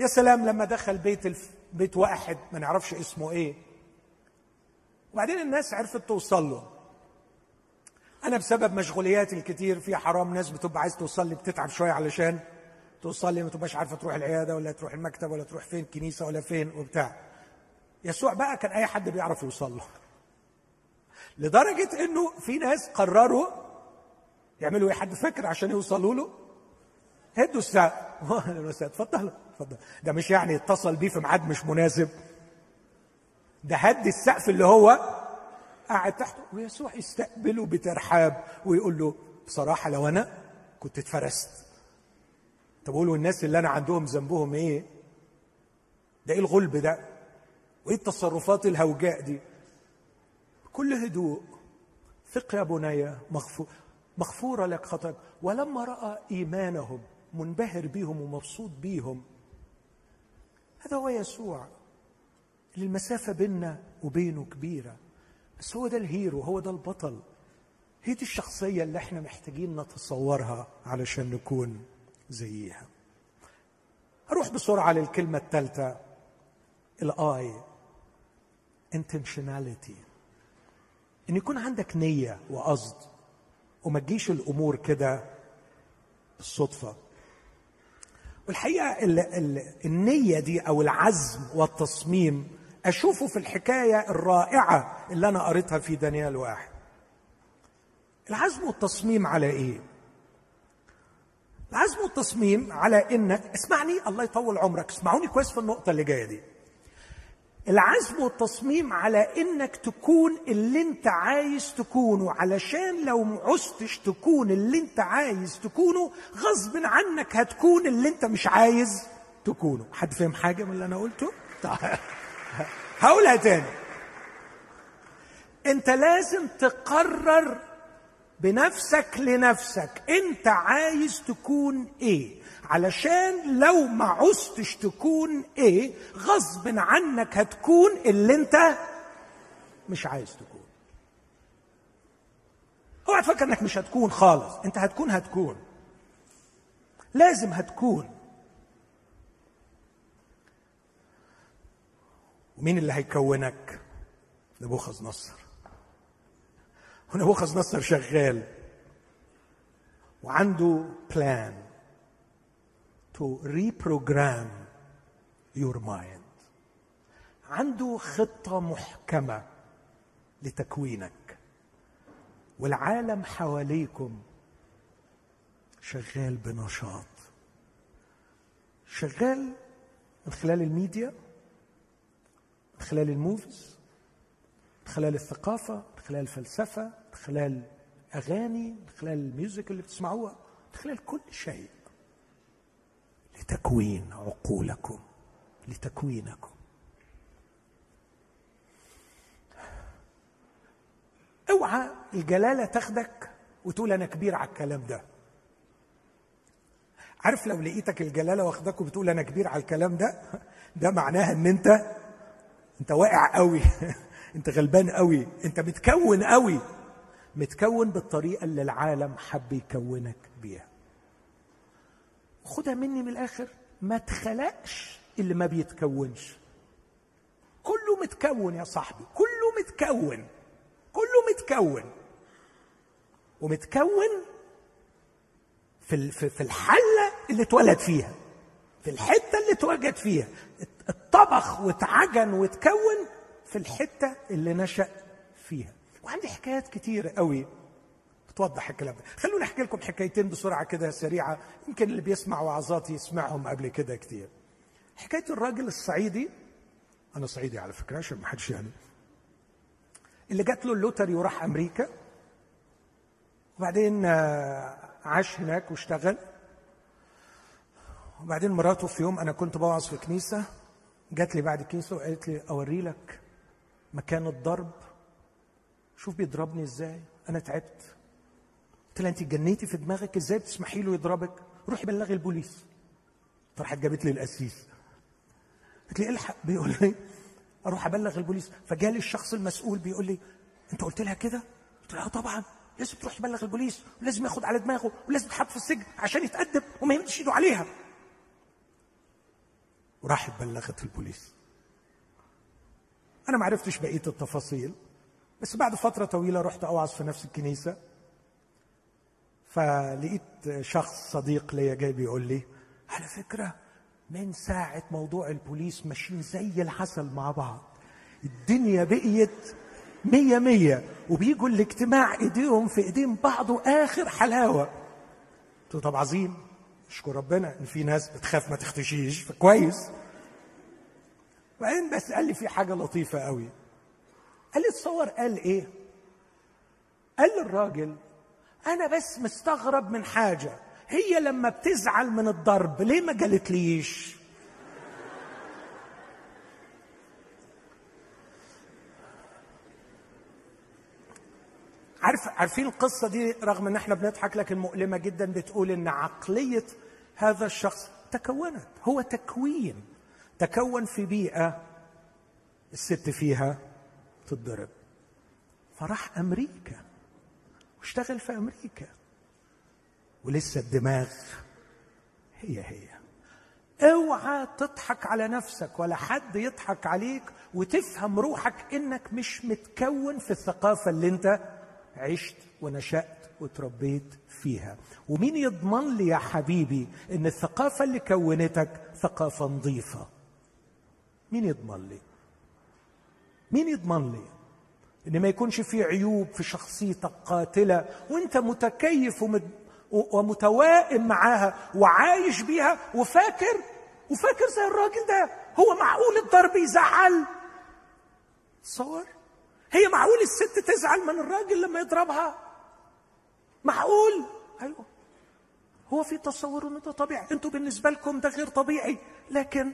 يا سلام لما دخل بيت الف... بيت واحد ما نعرفش اسمه إيه. وبعدين الناس عرفت توصل له. أنا بسبب مشغولياتي الكتير في حرام ناس بتبقى عايز توصل لي بتتعب شوية علشان توصل لي ما تبقاش عارفة تروح العيادة ولا تروح المكتب ولا تروح فين كنيسة ولا فين وبتاع. يسوع بقى كان أي حد بيعرف يوصل له. لدرجة إنه في ناس قرروا يعملوا إيه؟ حد فاكر عشان يوصلوا له؟ هدوا وسهلا <laughs> اتفضل اتفضل. ده مش يعني اتصل بيه في ميعاد مش مناسب. ده هد السقف اللي هو قاعد تحته. ويسوع يستقبله بترحاب ويقول له بصراحة لو أنا كنت اتفرست. طب قولوا الناس اللي أنا عندهم ذنبهم إيه؟ ده إيه الغلب ده؟ وإيه التصرفات الهوجاء دي؟ كل هدوء. ثق يا بني مغفور مغفورة لك خطاك ولما رأى إيمانهم منبهر بيهم ومبسوط بيهم هذا هو يسوع. المسافة بيننا وبينه كبيرة. بس هو ده الهيرو هو ده البطل. هي دي الشخصية اللي إحنا محتاجين نتصورها علشان نكون زيها. أروح بسرعة للكلمة الثالثة الآي intentionality. إن يكون عندك نية وقصد وما تجيش الأمور كده بالصدفة. والحقيقة ال ال النية دي أو العزم والتصميم أشوفه في الحكاية الرائعة اللي أنا قريتها في دانيال واحد. العزم والتصميم على إيه؟ العزم والتصميم على انك اسمعني الله يطول عمرك. اسمعوني كويس في النقطة اللي جاية دي. العزم والتصميم على إنك تكون اللي أنت عايز تكونه علشان لو عزتش تكون اللي أنت عايز تكونه غصب عنك هتكون اللي أنت مش عايز تكونه. حد فهم حاجة من اللي أنا قلته؟ هقولها تاني. انت لازم تقرر بنفسك لنفسك انت عايز تكون إيه. علشان لو ما عزتش تكون إيه غصب عنك هتكون اللي انت مش عايز تكون. اوعى تفكر انك مش هتكون خالص انت هتكون هتكون. لازم هتكون. ومين اللي هيكونك؟ نبوخذ نصر ونبوخذ نصر شغال وعنده بلان to reprogram your mind. عنده خطة محكمة لتكوينك. والعالم حواليكم شغال بنشاط. شغال من خلال الميديا؟ من خلال ال movies من خلال الثقافة من خلال الفلسفة من خلال أغاني من خلال ال music اللي بتسمعوها من خلال كل شيء. لتكوين عقولكم لتكوينكم. اوعى الجلالة تاخدك وتقول أنا كبير على الكلام ده. عارف لو لقيتك الجلالة واخدك وبتقول أنا كبير على الكلام ده ده معناها إن أنت انت واقع قوي. <laughs> انت غلبان قوي. انت متكون قوي. متكون بالطريقة اللي العالم حب يكونك بيها. خدها مني من الآخر. ما تخلقش اللي ما بيتكونش. كله متكون يا صاحبي. كله متكون. كله متكون. ومتكون في في الحلة اللي اتولد فيها. في الحتة اللي اتوجد فيها. اتطبخ واتعجن واتكون في الحتة اللي نشأ فيها. وعندي حكايات كتير قوي توضح الكلام ده. خلوني أحكي لكم حكايتين بسرعة كده سريعة يمكن اللي بيسمع وعظاتي يسمعهم قبل كده كتير. حكاية الراجل الصعيدي أنا صعيدي على فكرة عشان ما حدش يعني اللي جات له اللوتري وراح أمريكا وبعدين آه، عاش هناك واشتغل. وبعدين مراته في يوم أنا كنت بوعظ في كنيسة جات لي بعد الكنيسه وقالت لي أوري لك مكان الضرب. شوف بيضربني إزاي؟ أنا تعبت. قلت لها انت جنيتي في دماغك؟ إزاي بتسمحي له يضربك؟ روحي بلغي البوليس. فراحت جابت لي القسيس. قلت لي الحق. بيقول لي أروح أبلغ البوليس. فجالي الشخص المسؤول بيقول لي أنت قلت لها كده؟ قلت لها آه طبعا. لازم تروح تبلغ البوليس. ولازم ياخد على دماغه. ولازم يتحط في السجن عشان يتأدب وما يمدش إيده عليها. وراحت بلغت البوليس. أنا ما عرفتش بقية التفاصيل بس بعد فترة طويلة رحت أوعظ في نفس الكنيسة. فلقيت شخص صديق ليا جاي بيقول لي على فكرة من ساعة موضوع البوليس ماشيين زي العسل مع بعض. الدنيا بقيت مية مية وبيجوا الاجتماع إيديهم في إيدين بعض وآخر حلاوة. قلت طب عظيم. اشكر ربنا إن في ناس بتخاف ما تختشيش. فكويس. وبعدين بس قال لي في حاجة لطيفة قوي. قال لي تصور قال إيه؟ قال للراجل أنا بس مستغرب من حاجة. هي لما بتزعل من الضرب ليه ما قالتليش عارف عارفين القصة دي رغم إن إحنا بنضحك لكن مؤلمة جدا بتقول إن عقلية هذا الشخص تكونت. هو تكوين. تكون في بيئة الست فيها تتضرب. فراح أمريكا. واشتغل في أمريكا. ولسه الدماغ هي هي. اوعى تضحك على نفسك ولا حد يضحك عليك وتفهم روحك إنك مش متكون في الثقافة اللي أنت عشت ونشأت وتربيت فيها. ومين يضمن لي يا حبيبي إن الثقافة اللي كونتك ثقافة نظيفة؟ مين يضمن لي؟ مين يضمن لي؟ إن ما يكونش في عيوب في شخصيتك قاتلة وأنت متكيف ومتوائم معاها وعايش بيها وفاكر وفاكر زي الراجل ده. هو معقول الضرب يزعل؟ تصور هي معقول الست تزعل من الراجل لما يضربها؟ معقول؟ أيوه هو في تصور إنه ده طبيعي؟ أنتوا بالنسبة لكم ده غير طبيعي. لكن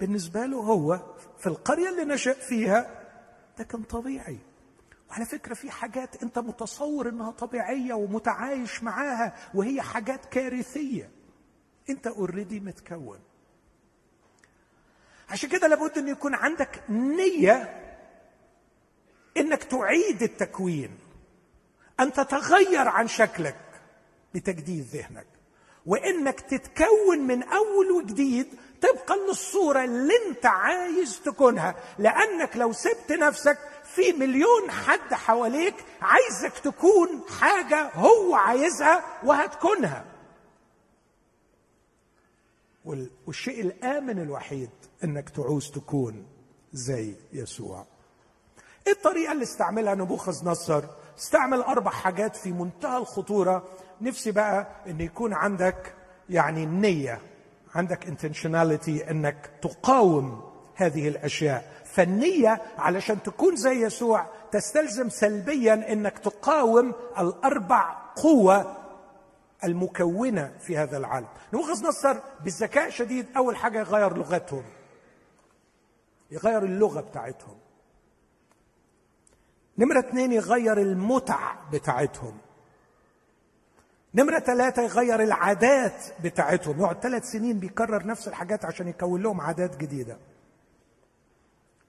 بالنسبة له هو في القرية اللي نشأ فيها ده كان طبيعي. وعلى فكرة في حاجات انت متصور انها طبيعية ومتعايش معاها وهي حاجات كارثية. انت اوريدي متكون. عشان كده لابد إن يكون عندك نية إنك تعيد التكوين. أن تتغير عن شكلك بتجديد ذهنك. وإنك تتكون من أول وجديد طبقا للصورة اللي أنت عايز تكونها. لأنك لو سبت نفسك في مليون حد حواليك عايزك تكون حاجة هو عايزها وهتكونها. والشيء الآمن الوحيد إنك تعوز تكون زي يسوع. إيه الطريقة اللي استعملها نبوخذ نصر. استعمل أربع حاجات في منتهى الخطورة. نفسي بقى إن يكون عندك يعني النيه عندك intentionality إنك تقاوم هذه الأشياء. فالنية علشان تكون زي يسوع تستلزم سلبيا إنك تقاوم الأربع قوة المكونة في هذا العالم. نبوخذ نصر بذكاء شديد أول حاجة يغير لغتهم يغير اللغة بتاعتهم. نمرة اثنين يغير المتع بتاعتهم. نمرة ثلاثة يغير العادات بتاعتهم. يقعد ثلاث سنين بيكرر نفس الحاجات عشان يكون لهم عادات جديدة.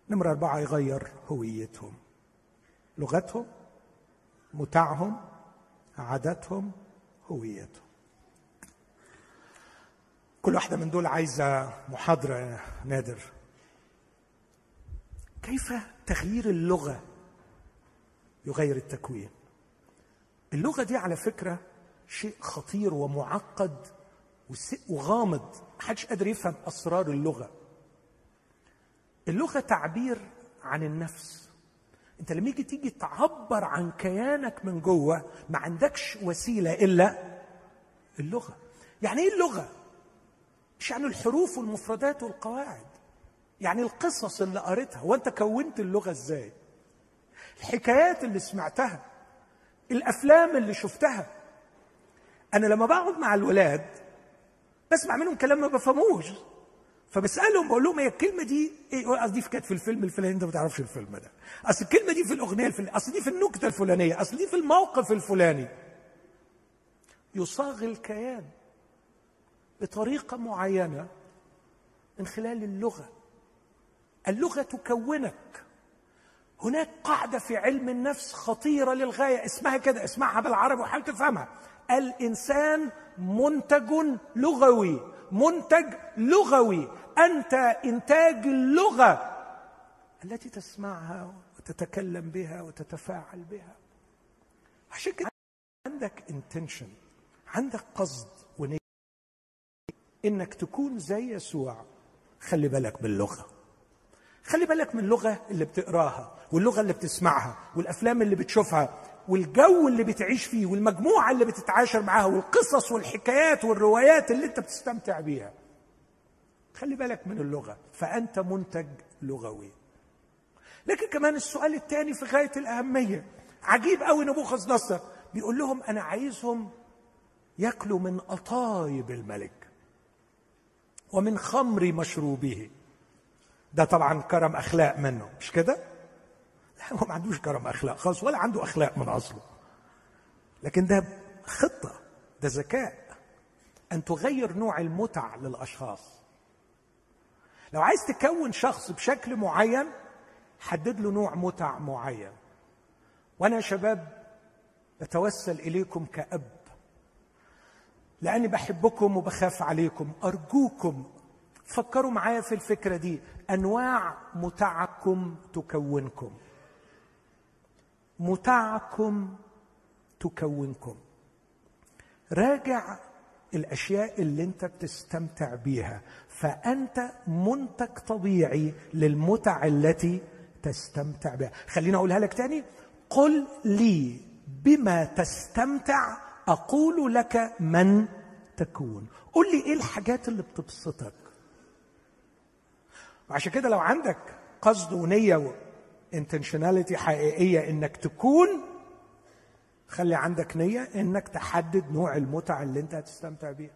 نمرة أربعة يغير هويتهم. لغتهم متاعهم عاداتهم هويتهم. كل واحدة من دول عايزة محاضرة يا نادر. كيف تغيير اللغة يغير التكوين. اللغة دي على فكرة شيء خطير ومعقد وغامض. محدش قادر يفهم أسرار اللغة. اللغة تعبير عن النفس. انت لما يجي تيجي تعبر عن كيانك من جوه ما عندكش وسيلة إلا اللغة. يعني إيه اللغة؟ مش يعني الحروف والمفردات والقواعد. يعني القصص اللي قريتها. وأنت كونت اللغة إزاي؟ الحكايات اللي سمعتها الأفلام اللي شفتها. أنا لما بقعد مع الولاد بسمع منهم كلام ما بفهموش فبسألهم بقول لهم هي الكلمة دي إيه؟ قصدي كانت في الفيلم الفلاني أنت ما تعرفش الفيلم ده. أصل الكلمة دي في الأغنية الفلانيه أصل دي في النكتة الفلانية أصل دي في الموقف الفلاني. يصاغ الكيان بطريقة معينة من خلال اللغة. اللغة تكونك. هناك قاعدة في علم النفس خطيرة للغاية اسمها كده اسمعها بالعربي وحاول تفهمها. الإنسان منتج لغوي منتج لغوي. أنت إنتاج اللغة التي تسمعها وتتكلم بها وتتفاعل بها. عشان كده عندك انتنشن عندك قصد ونية إنك تكون زي يسوع. خلي بالك باللغة. خلي بالك من اللغة اللي بتقراها واللغة اللي بتسمعها والأفلام اللي بتشوفها والجو اللي بتعيش فيه والمجموعة اللي بتتعاشر معاها والقصص والحكايات والروايات اللي انت بتستمتع بيها. خلي بالك من اللغة فأنت منتج لغوي. لكن كمان السؤال الثاني في غاية الأهمية عجيب قوي نبوخذ نصر بيقول لهم أنا عايزهم ياكلوا من قطايب الملك ومن خمر مشروبه. ده طبعا كرم أخلاق منه مش كده؟ لا هو ما عندوش كرم أخلاق خالص ولا عنده أخلاق من أصله. لكن ده خطة ده ذكاء. أن تغير نوع المتع للأشخاص. لو عايز تكون شخص بشكل معين حدد له نوع متع معين. وأنا يا شباب بتوسل إليكم كأب. لأني بحبكم وبخاف عليكم أرجوكم فكروا معايا في الفكرة دي. أنواع متعكم تكونكم. متعكم تكونكم. راجع الأشياء اللي أنت بتستمتع بيها. فأنت منتج طبيعي للمتع التي تستمتع بها. خليني أقولها لك تاني. قل لي بما تستمتع أقول لك من تكون. قل لي إيه الحاجات اللي بتبسطك. وعشان كده لو عندك قصد ونية انتشناليتي حقيقية إنك تكون خلي عندك نية إنك تحدد نوع المتع اللي أنت هتستمتع بيها.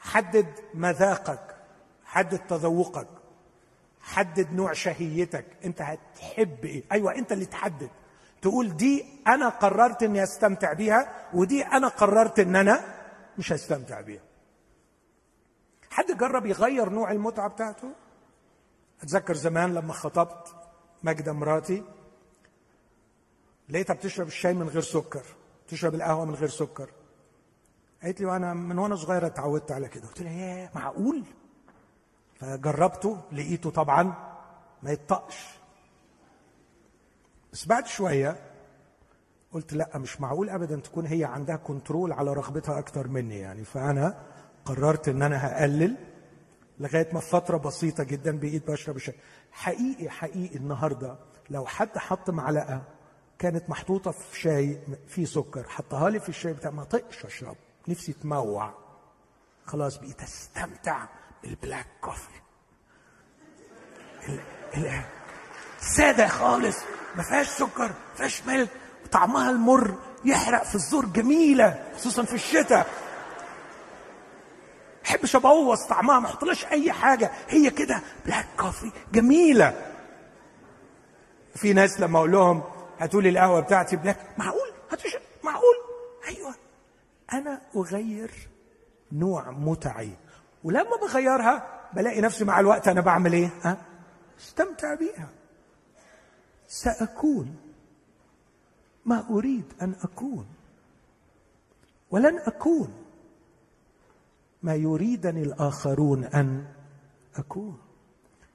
حدد مذاقك حدد تذوقك حدد نوع شهيتك أنت هتحب إيه؟ أيوه أنت اللي تحدد. تقول دي أنا قررت إني أستمتع بيها ودي أنا قررت إن أنا مش هستمتع بيها. حد جرب يغير نوع المتعة بتاعته؟ أتذكر زمان لما خطبت ماجدة مراتي لقيتها بتشرب الشاي من غير سكر تشرب القهوة من غير سكر. قالت لي وأنا من وأنا صغيرة اتعودت على كده. قلت لها ياه معقول؟ فجربته لقيته طبعا ما يطقش. بس بعد شوية قلت لا مش معقول ابدا تكون هي عندها كنترول على رغبتها أكتر مني يعني. فأنا قررت إن أنا هقلل لغاية ما فترة بسيطة جدا بقيت بشرب الشاي حقيقي حقيقي النهارده لو حد حط معلقة كانت محطوطة في شاي فيه سكر حطها لي في الشاي بتاع ما طقش اشرب نفسي تموع. خلاص بقيت أستمتع بالبلاك كوفي. سادة خالص. ما فيهاش سكر ما فيهاش ملك طعمها المر يحرق في الزور جميلة خصوصا في الشتاء. احبش ابوظ طعمها ما احطلهاش اي حاجة. هي كده black coffee جميلة. في ناس لما أقول لهم هاتوا لي القهوة بتاعتي black معقول؟ هتشرب معقول؟ أيوه. أنا أغير نوع متعي ولما بغيرها بلاقي نفسي مع الوقت أنا بعمل إيه؟ ها؟ استمتع بيها. سأكون. ما أريد أن أكون. ولن أكون. ما يريدني الآخرون أن أكون.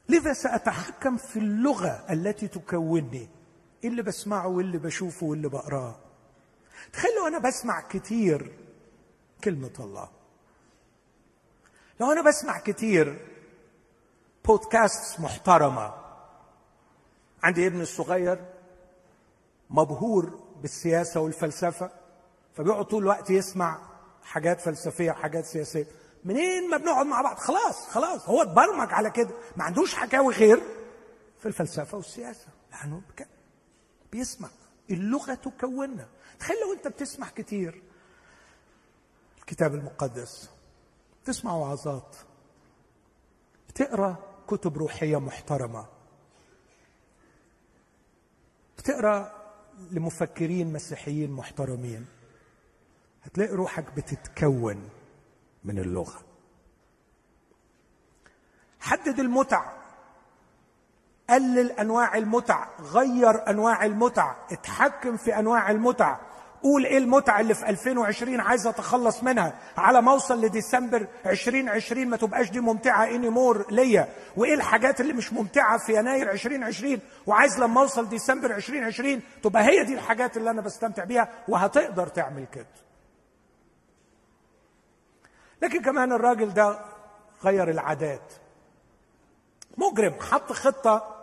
لذا سأتحكم في اللغة التي تكونني. اللي بسمعه واللي بشوفه واللي بقرأه. تخيل أنا بسمع كتير كلمة الله. لو أنا بسمع كتير بودكاست محترمة. عندي ابن الصغير مبهور بالسياسة والفلسفة فبيقعد طول الوقت يسمع حاجات فلسفية وحاجات سياسية. منين ما بنقعد مع بعض؟ خلاص خلاص. هو اتبرمج على كده. ما عندوش حكاوي غير في الفلسفة والسياسة. لأنه بيسمع. اللغة تكوننا. تخيل لو أنت بتسمع كتير. الكتاب المقدس. تسمع وعظات. بتقرأ كتب روحية محترمة. بتقرأ لمفكرين مسيحيين محترمين. هتلاقي روحك بتتكون. من اللغة. حدد المتع. قلل أنواع المتع. غير أنواع المتع. اتحكم في أنواع المتع. قول إيه المتع اللي في 2020 عايز أتخلص منها. على ما أوصل لديسمبر 2020 ما تبقاش دي ممتعة اني مور ليا. وإيه الحاجات اللي مش ممتعة في يناير 2020 وعايز لما أوصل ديسمبر 2020 تبقى هي دي الحاجات اللي أنا بستمتع بيها. وهتقدر تعمل كده. لكن كمان الراجل ده غير العادات. مجرم حط خطة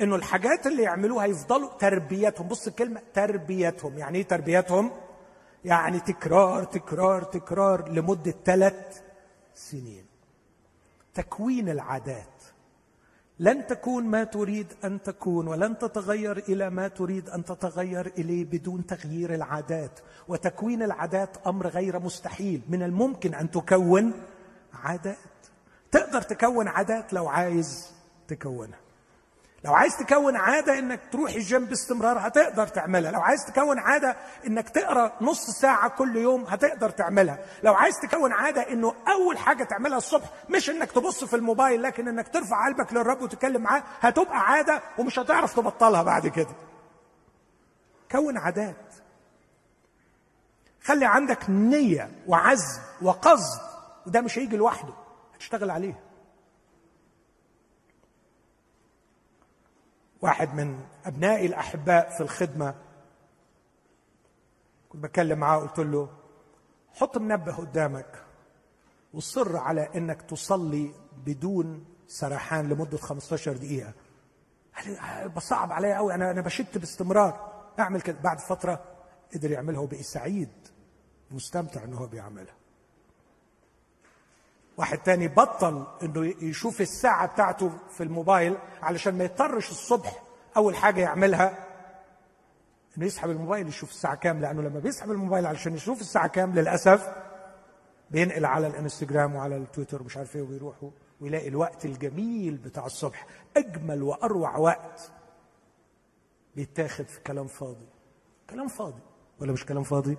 إنه الحاجات اللي يعملوها يفضلوا تربيتهم. بص الكلمة تربيتهم. يعني إيه تربيتهم؟ يعني تكرار تكرار تكرار لمدة ثلاث سنين. تكوين العادات. لن تكون ما تريد أن تكون ولن تتغير إلى ما تريد أن تتغير إليه بدون تغيير العادات. وتكوين العادات أمر غير مستحيل. من الممكن أن تكون عادات. تقدر تكون عادات لو عايز تكونها. لو عايز تكون عادة إنك تروح الجيم باستمرار هتقدر تعملها. لو عايز تكون عادة إنك تقرأ نص ساعة كل يوم هتقدر تعملها. لو عايز تكون عادة إنه أول حاجة تعملها الصبح مش إنك تبص في الموبايل لكن إنك ترفع قلبك للرب وتتكلم معاه هتبقى عادة ومش هتعرف تبطلها بعد كده. كون عادات. خلي عندك نية وعزم وقصد وده مش هيجي لوحده هتشتغل عليه واحد من أبنائي الأحباء في الخدمة. كنت بتكلم معاه قلت له حط منبه قدامك وصر على إنك تصلي بدون سرحان لمدة 15 دقيقة. قال بصعب عليا قوي أنا أنا بشت باستمرار. أعمل كده. بعد فترة قدر يعملها وبقي سعيد مستمتع إن هو بيعملها. واحد تاني بطل إنه يشوف الساعة بتاعته في الموبايل علشان ما يضطرش الصبح أول حاجة يعملها إنه يسحب الموبايل يشوف الساعة كام لأنه لما بيسحب الموبايل علشان يشوف الساعة كام للأسف بينقل على الإنستجرام وعلى التويتر ومش عارف إيه وبيروح ويلاقي الوقت الجميل بتاع الصبح. أجمل وأروع وقت بيتاخد في كلام فاضي. كلام فاضي ولا مش كلام فاضي؟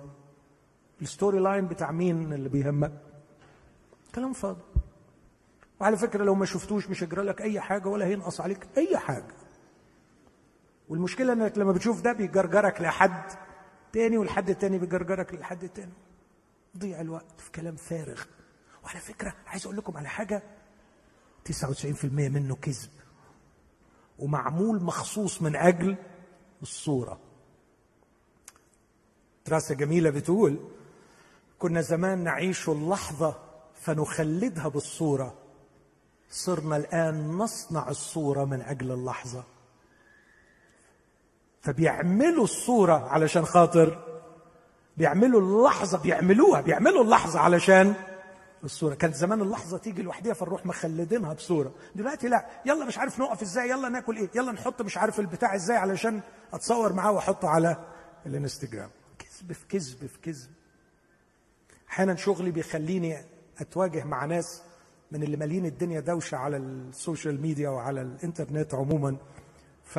ال story line بتاع مين اللي بيهمك؟ كلام فاضي. وعلى فكرة لو ما شفتوش مش هيجرى لك أي حاجة ولا هينقص عليك أي حاجة. والمشكلة إنك لما بتشوف ده بيجرجرك لحد تاني والحد التاني بيجرجرك لحد تاني. ضيع الوقت في كلام فارغ. وعلى فكرة عايز أقول لكم على حاجة. 99% منه كذب. ومعمول مخصوص من أجل الصورة. دراسة جميلة بتقول كنا زمان نعيش اللحظة فنخلدها بالصورة. صرنا الآن نصنع الصورة من أجل اللحظة. فبيعملوا الصورة علشان خاطر بيعملوا اللحظة بيعملوها بيعملوا اللحظة علشان الصورة. كانت زمان اللحظة تيجي لوحدها فنروح مخلدينها بصورة. دلوقتي لا يلا مش عارف نقف إزاي يلا ناكل إيه يلا نحط مش عارف البتاع إزاي علشان أتصور معاه وأحطه على الانستجرام. كذب في كذب في كذب. أحيانا شغلي بيخليني أتواجه مع ناس من اللي مالين الدنيا دوشة على ال social media وعلى الإنترنت عموما. ف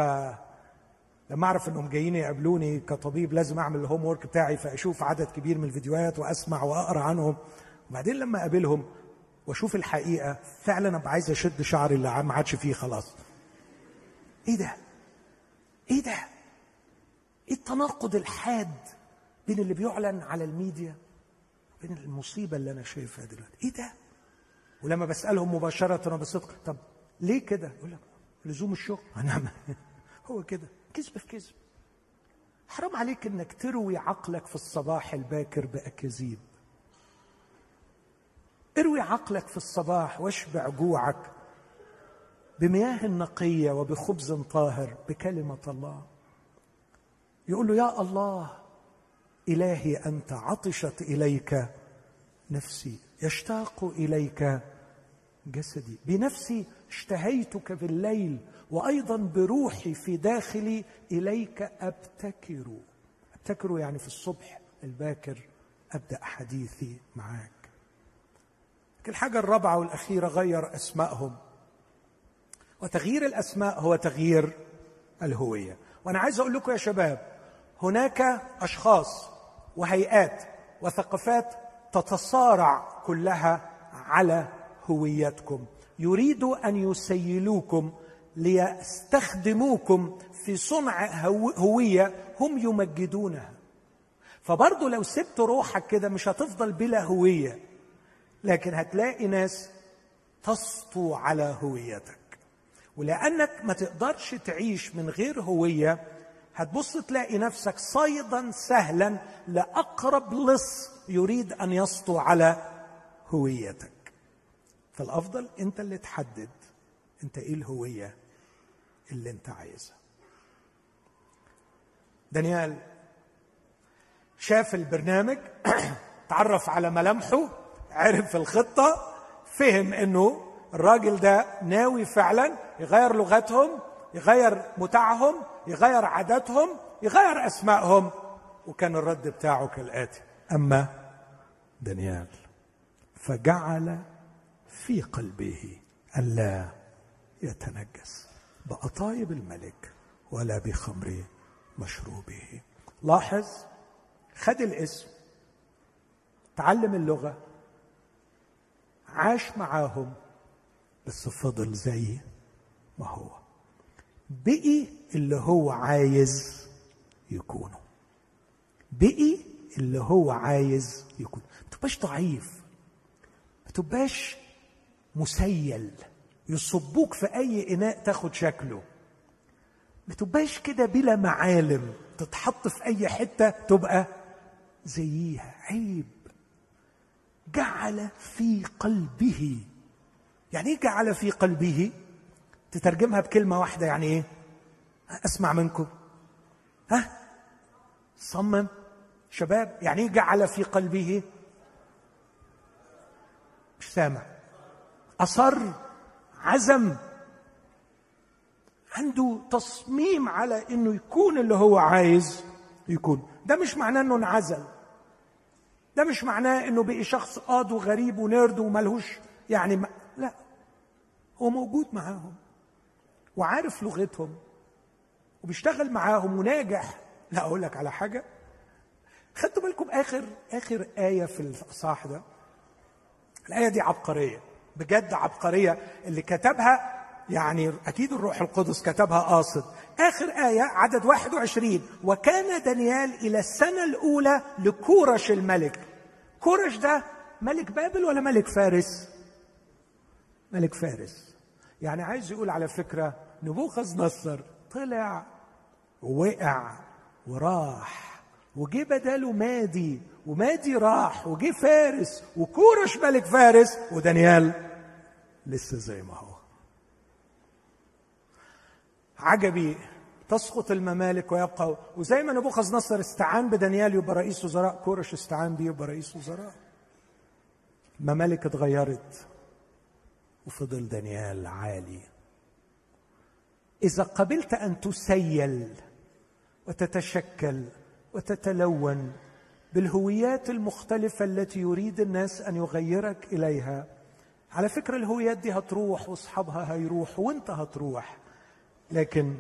لما أعرف إنهم جايين يقابلوني كطبيب لازم أعمل ال homework بتاعي فأشوف عدد كبير من الفيديوهات وأسمع وأقرأ عنهم. وبعدين لما أقابلهم وأشوف الحقيقة فعلا أبقى عايز أشد شعري اللي ما عادش فيه خلاص. إيه ده؟ إيه ده؟ إيه التناقض الحاد بين اللي بيعلن على الميديا بين المصيبة اللي أنا شايفها دلوقتي. إيه ده؟ ولما بسألهم مباشرة وبصدق طب ليه كده؟ يقول لك لزوم الشغل. <laughs> أنا هو كده. كذب في كذب. حرام عليك إنك تروي عقلك في الصباح الباكر باكاذيب اروي عقلك في الصباح واشبع جوعك بمياه نقية وبخبز طاهر بكلمة الله. يقول له يا الله إلهي أنت عطشت إليك نفسي يشتاق إليك جسدي. بنفسي اشتهيتك في الليل وأيضا بروحي في داخلي إليك أبتكر. أبتكر يعني في الصبح الباكر أبدأ حديثي معاك. الحاجة الرابعة والأخيرة غير أسمائهم. وتغيير الأسماء هو تغيير الهوية. وأنا عايز أقول لكم يا شباب هناك أشخاص وهيئات وثقافات تتصارع كلها على هويتكم. يريد أن يسيلوكم ليستخدموكم في صنع هوية هم يمجدونها. فبرضه لو سبت روحك كده مش هتفضل بلا هوية لكن هتلاقي ناس تسطو على هويتك. ولأنك ما تقدرش تعيش من غير هوية هتبص تلاقي نفسك صيدا سهلا لأقرب لص يريد أن يسطو على هويتك. فالأفضل أنت اللي تحدد أنت إيه الهوية اللي أنت عايزها. دانيال شاف البرنامج <clears throat> تعرف على ملامحه عرف الخطة فهم إنه الراجل ده ناوي فعلا يغير لغتهم يغير متاعهم يغير عاداتهم يغير أسمائهم وكان الرد بتاعه كالآتي. أما دانيال فجعل في قلبه الا يتنجس بأطايب الملك ولا بخمر مشروبه. لاحظ خد الاسم تعلم اللغة عاش معاهم بس فضل زي ما هو. بقي اللي هو عايز يكونه. بقي اللي هو عايز يكون. ما تبقاش ضعيف. ما تبقاش مسيل. يصبوك في أي إناء تاخد شكله. ما تبقاش كده بلا معالم. تتحط في أي حتة تبقى زيها. عيب. جعل في قلبه. يعني إيه جعل في قلبه؟ تترجمها بكلمة واحدة يعني إيه؟ أسمع منكم. ها؟ صمم. شباب يعني إيه جعل في قلبه؟ مش سامع. أصر عزم. عنده تصميم على إنه يكون اللي هو عايز يكون. ده مش معناه إنه انعزل. ده مش معناه إنه بقي شخص قاض وغريب ونيرد وملهوش يعني ما لا. هو موجود معاهم. وعارف لغتهم وبيشتغل معاهم وناجح. لا أقول لك على حاجة. خدتوا بالكم آخر آخر آية في الاصحاح ده؟ الآية دي عبقرية بجد عبقرية. اللي كتبها يعني أكيد الروح القدس كتبها قاصد. آخر آية عدد 21 وكان دانيال إلى السنة الأولى لكورش الملك. كورش ده ملك بابل ولا ملك فارس؟ ملك فارس. يعني عايز يقول على فكرة نبوخذ نصر. طلع ووقع وراح. وجه بداله مادي ومادي راح. وجه فارس وكورش ملك فارس ودانيال لسه زي ما هو. عجبي تسقط الممالك ويبقى وزي ما نبوخذ نصر استعان بدانيال يبقى رئيس وزراء كورش استعان بيه يبقى رئيس وزراء. الممالك اتغيرت وفضل دانيال عالي. إذا قبلت أن تسيل وتتشكل وتتلون بالهويات المختلفة التي يريد الناس أن يغيرك إليها. على فكرة الهويات دي هتروح وأصحابها هيروحوا وأنت هتروح. لكن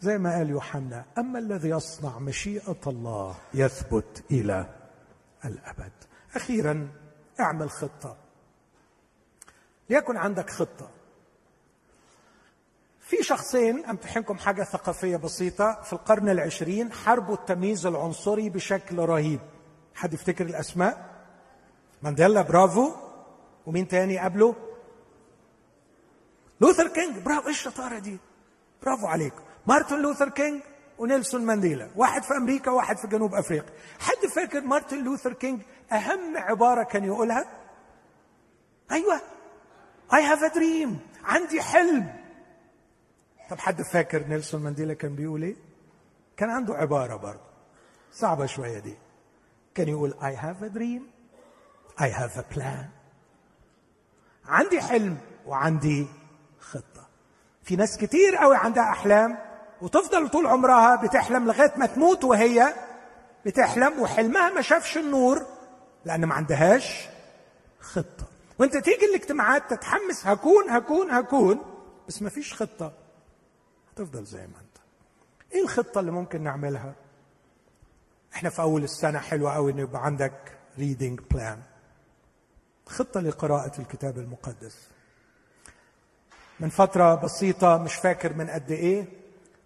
زي ما قال يوحنا أما الذي يصنع مشيئة الله يثبت إلى الأبد. أخيرا اعمل خطة. ليكن عندك خطة. في شخصين أمتحنكم حاجة ثقافية بسيطة. في القرن العشرين حاربوا التمييز العنصري بشكل رهيب. حد يفتكر الأسماء؟ مانديلا برافو. ومين تاني قبله؟ لوثر كينج. برافو. إيش الشطارة دي؟ برافو عليكم مارتن لوثر كينج ونيلسون مانديلا. واحد في أمريكا وواحد في جنوب أفريقيا. حد فاكر مارتن لوثر كينج أهم عبارة كان يقولها؟ أيوه. I have a dream. عندي حلم. طب حد فاكر نيلسون مانديلا كان بيقول إيه؟ كان عنده عبارة برضه. صعبة شوية دي. كان يقول I have a dream. I have a plan. عندي حلم وعندي خطة. في ناس كتير قوي عندها أحلام وتفضل طول عمرها بتحلم لغاية ما تموت وهي بتحلم وحلمها ما شافش النور لأن ما عندهاش خطة. وأنت تيجي الاجتماعات تتحمس هكون هكون هكون بس ما فيش خطة. هتفضل زي ما انت. إيه الخطة اللي ممكن نعملها؟ إحنا في أول السنة حلوة قوي إن يبقى عندك reading plan خطة لقراءة الكتاب المقدس. من فترة بسيطة مش فاكر من قد إيه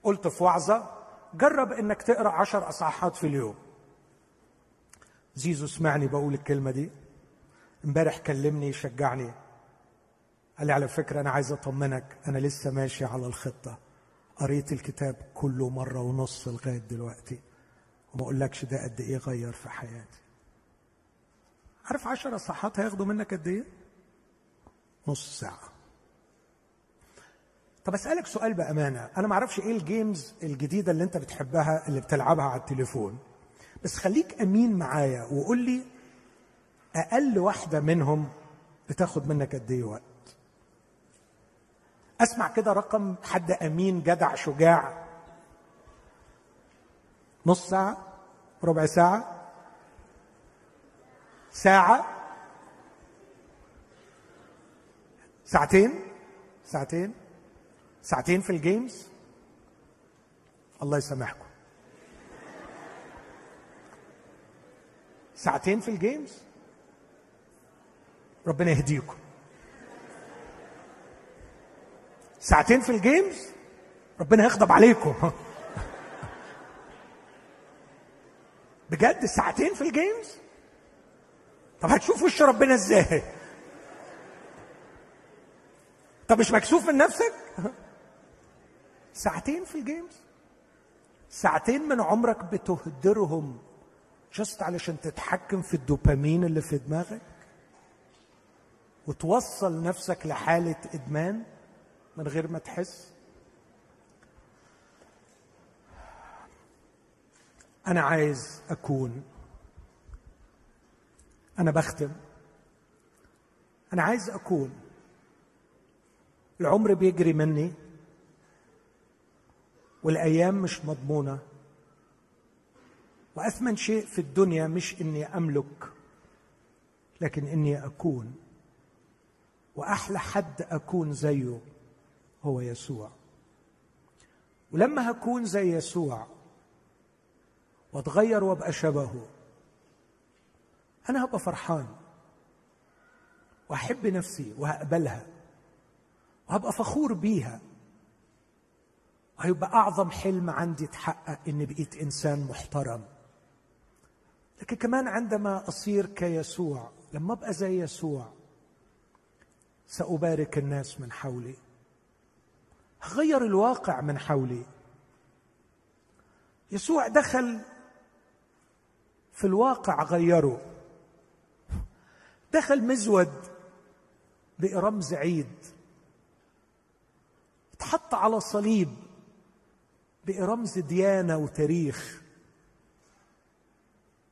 قلت في وعظة جرب إنك تقرأ عشر أصحاحات في اليوم. زيزو سمعني بقول الكلمة دي. امبارح كلمني يشجعني قال لي على فكرة أنا عايز أطمنك أنا لسه ماشي على الخطة. قريت الكتاب كله مرة ونص لغاية دلوقتي وما أقولكش ده قد إيه غير في حياتي. عارف عشر اصحاحات هياخدوا منك قد إيه؟ نص ساعة. طب أسألك سؤال بأمانة أنا ما أعرفش إيه الجيمز الجديدة اللي أنت بتحبها اللي بتلعبها على التليفون بس خليك أمين معايا وقول لي أقل واحدة منهم بتاخد منك قد إيه وقت. أسمع كده رقم حد أمين جدع شجاع. نص ساعة ربع ساعة ساعة ساعتين ساعتين ساعتين في ال games. الله يسامحكم. ساعتين في ال games. ربنا يهديكم. ساعتين في ال games؟ ربنا يغضب عليكم. بجد ساعتين في ال games؟ طب هتشوف وش ربنا إزاي؟ طب مش مكسوف من نفسك؟ ساعتين في ال games؟ ساعتين من عمرك بتهدرهم just علشان تتحكم في الدوبامين اللي في دماغك؟ وتوصل نفسك لحالة إدمان؟ من غير ما تحس. أنا عايز أكون. أنا بختم. أنا عايز أكون. العمر بيجري مني. والأيام مش مضمونة. وأثمن شيء في الدنيا مش إني أملك لكن إني أكون. وأحلى حد أكون زيه. هو يسوع. ولما هكون زي يسوع واتغير وابقى شبهه أنا هبقى فرحان وأحب نفسي وهقبلها وهبقى فخور بيها وهيبقى أعظم حلم عندي اتحقق اني بقيت إنسان محترم. لكن كمان عندما أصير كيسوع لما أبقى زي يسوع سأبارك الناس من حولي. هغير الواقع من حولي. يسوع دخل في الواقع غيره. دخل مزود برمز عيد. اتحط على صليب برمز ديانة وتاريخ.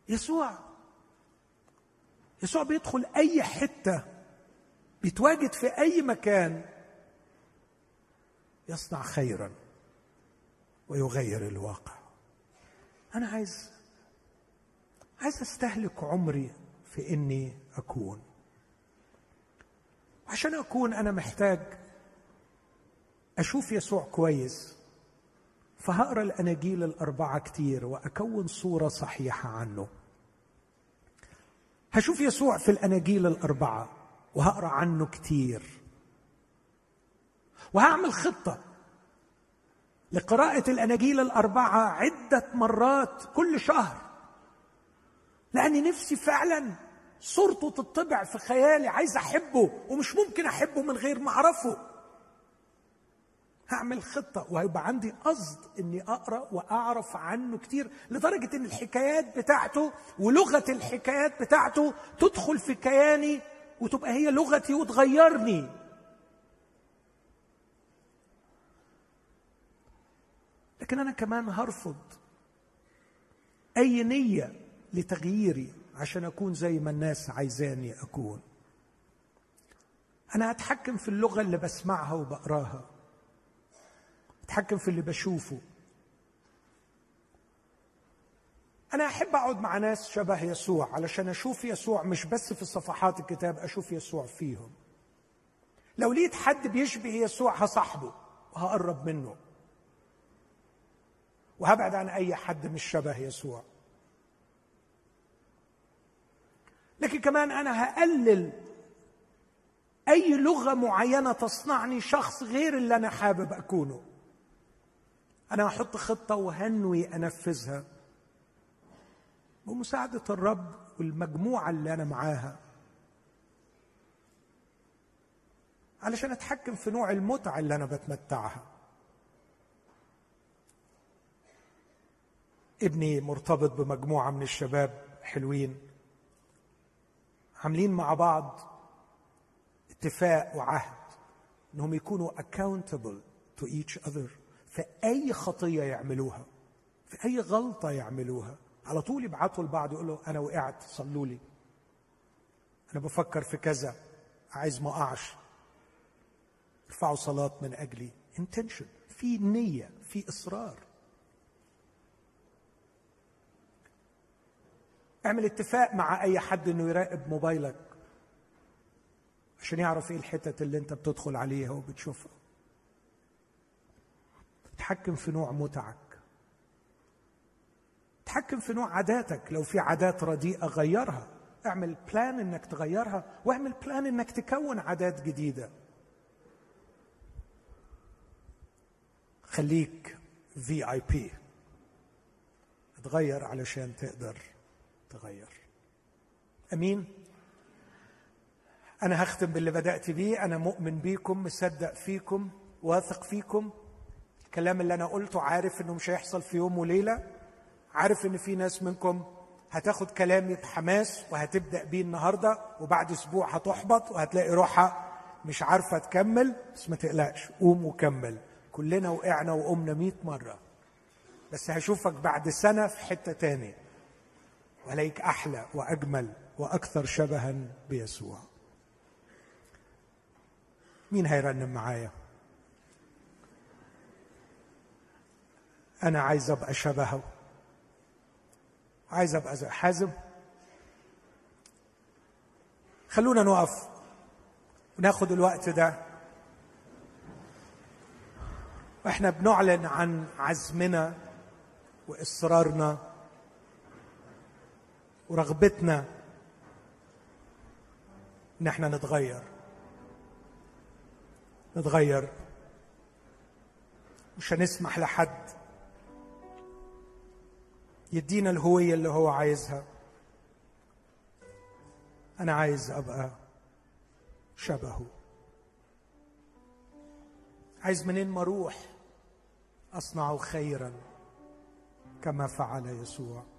يسوع يسوع بيدخل أي حتة بيتواجد في أي مكان. يصنع خيرا ويغير الواقع. أنا عايز عايز أستهلك عمري في إني أكون. عشان أكون أنا محتاج أشوف يسوع كويس فهقرأ الاناجيل الأربعة كتير وأكون صورة صحيحة عنه. هشوف يسوع في الاناجيل الأربعة وهقرأ عنه كتير. وهعمل خطة لقراءة الأناجيل الأربعة عدة مرات كل شهر لأني نفسي فعلا صورته تطبع في خيالي عايز أحبه ومش ممكن أحبه من غير ما أعرفه. هعمل خطة وهيبقى عندي قصد إني أقرأ وأعرف عنه كتير لدرجة إن الحكايات بتاعته ولغة الحكايات بتاعته تدخل في كياني وتبقى هي لغتي وتغيرني. لكن أنا كمان هرفض أي نية لتغييري عشان أكون زي ما الناس عايزاني أكون. أنا أتحكم في اللغة اللي بسمعها وبقراها. أتحكم في اللي بشوفه. أنا أحب أقعد مع ناس شبه يسوع علشان أشوف يسوع مش بس في صفحات الكتاب أشوف يسوع فيهم. لو لقيت حد بيشبه يسوع هصاحبه وهقرب منه. وهبعد عن أي حد مش شبه يسوع. لكن كمان أنا هقلل أي لغة معينة تصنعني شخص غير اللي أنا حابب أكونه. أنا هحط خطة وهنوي أنفذها بمساعدة الرب والمجموعة اللي أنا معاها. علشان أتحكم في نوع المتعة اللي أنا بتمتعها. ابني مرتبط بمجموعة من الشباب حلوين. عاملين مع بعض اتفاق وعهد إنهم يكونوا accountable to each other في أي خطية يعملوها في أي غلطة يعملوها. على طول يبعتوا لبعض يقولوا أنا وقعت صلوا لي. أنا بفكر في كذا عايز ما اقعش ارفعوا صلاة من أجلي. Intention. في نية في إصرار. اعمل اتفاق مع اي حد انه يراقب موبايلك عشان يعرف إيه الحتت اللي انت بتدخل عليها وبتشوفها. تحكم في نوع متعك. تحكم في نوع عاداتك. لو في عادات رديئة غيرها. اعمل plan انك تغيرها واعمل plan انك تكون عادات جديدة. خليك في اي بي اتغير علشان تقدر. تغير. أمين؟ أنا هختم باللي بدأت بيه. أنا مؤمن بيكم مصدق فيكم واثق فيكم. الكلام اللي أنا قلته عارف إنه مش هيحصل في يوم وليلة. عارف إن في ناس منكم هتاخد كلامي بحماس وهتبدأ بيه النهارده وبعد أسبوع هتحبط وهتلاقي روحها مش عارفة تكمل. بس ما تقلقش قوم وكمل. كلنا وقعنا وقمنا مئة مرة. بس هشوفك بعد سنة في حتة تاني وعليك أحلى وأجمل وأكثر شبها بيسوع. مين هيرنم معايا؟ أنا عايز أبقى شبهه. عايز أبقى زي حازم. خلونا نقف. وناخد الوقت ده. وإحنا بنعلن عن عزمنا وإصرارنا. ورغبتنا إن إحنا نتغير. نتغير. مش هنسمح لحد يدينا الهوية اللي هو عايزها. أنا عايز أبقى شبهه. عايز منين ما أروح اصنع خيرا كما فعل يسوع.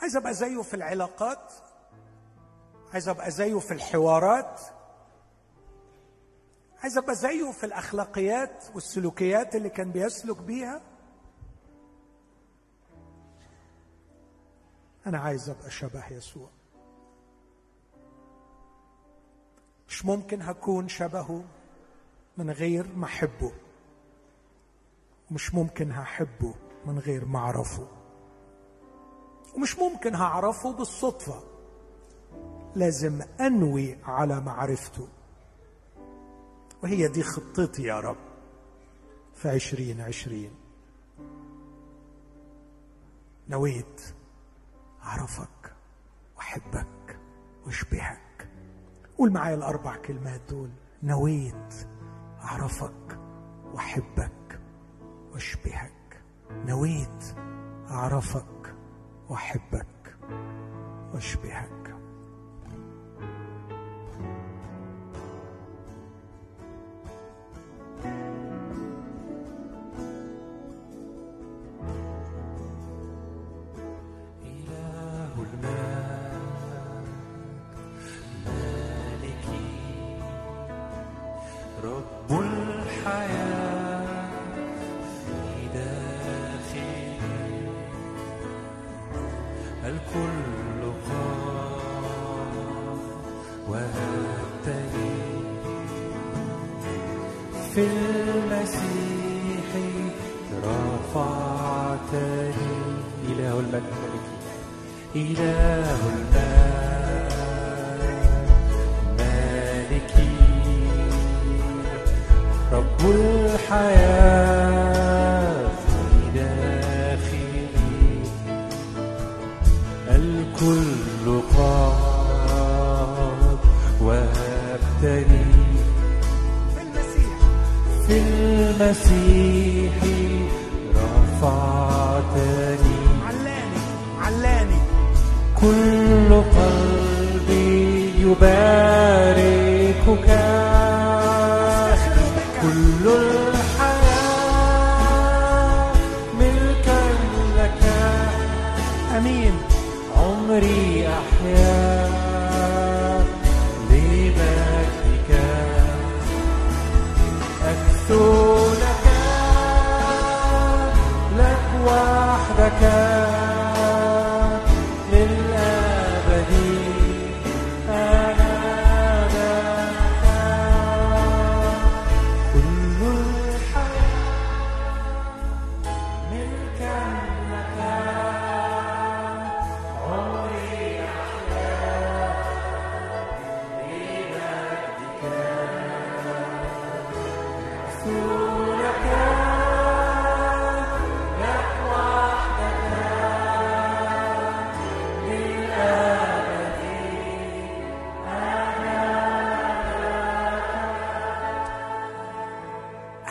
عايز أبقى زيه في العلاقات عايز أبقى زيه في الحوارات عايز أبقى زيه في الأخلاقيات والسلوكيات اللي كان بيسلك بيها. أنا عايز أبقى شبه يسوع. مش ممكن هكون شبهه من غير ما أحبه مش ممكن هحبه من غير ما أعرفه. ومش ممكن هعرفه بالصدفة. لازم أنوي على معرفته. وهي دي خطتي يا رب في عشرين عشرين. نويت أعرفك وأحبك وأشبهك قول معايا الأربع كلمات دول. نويت أعرفك واحبك واشبهك نويت أعرفك وأحبك وأشبهك.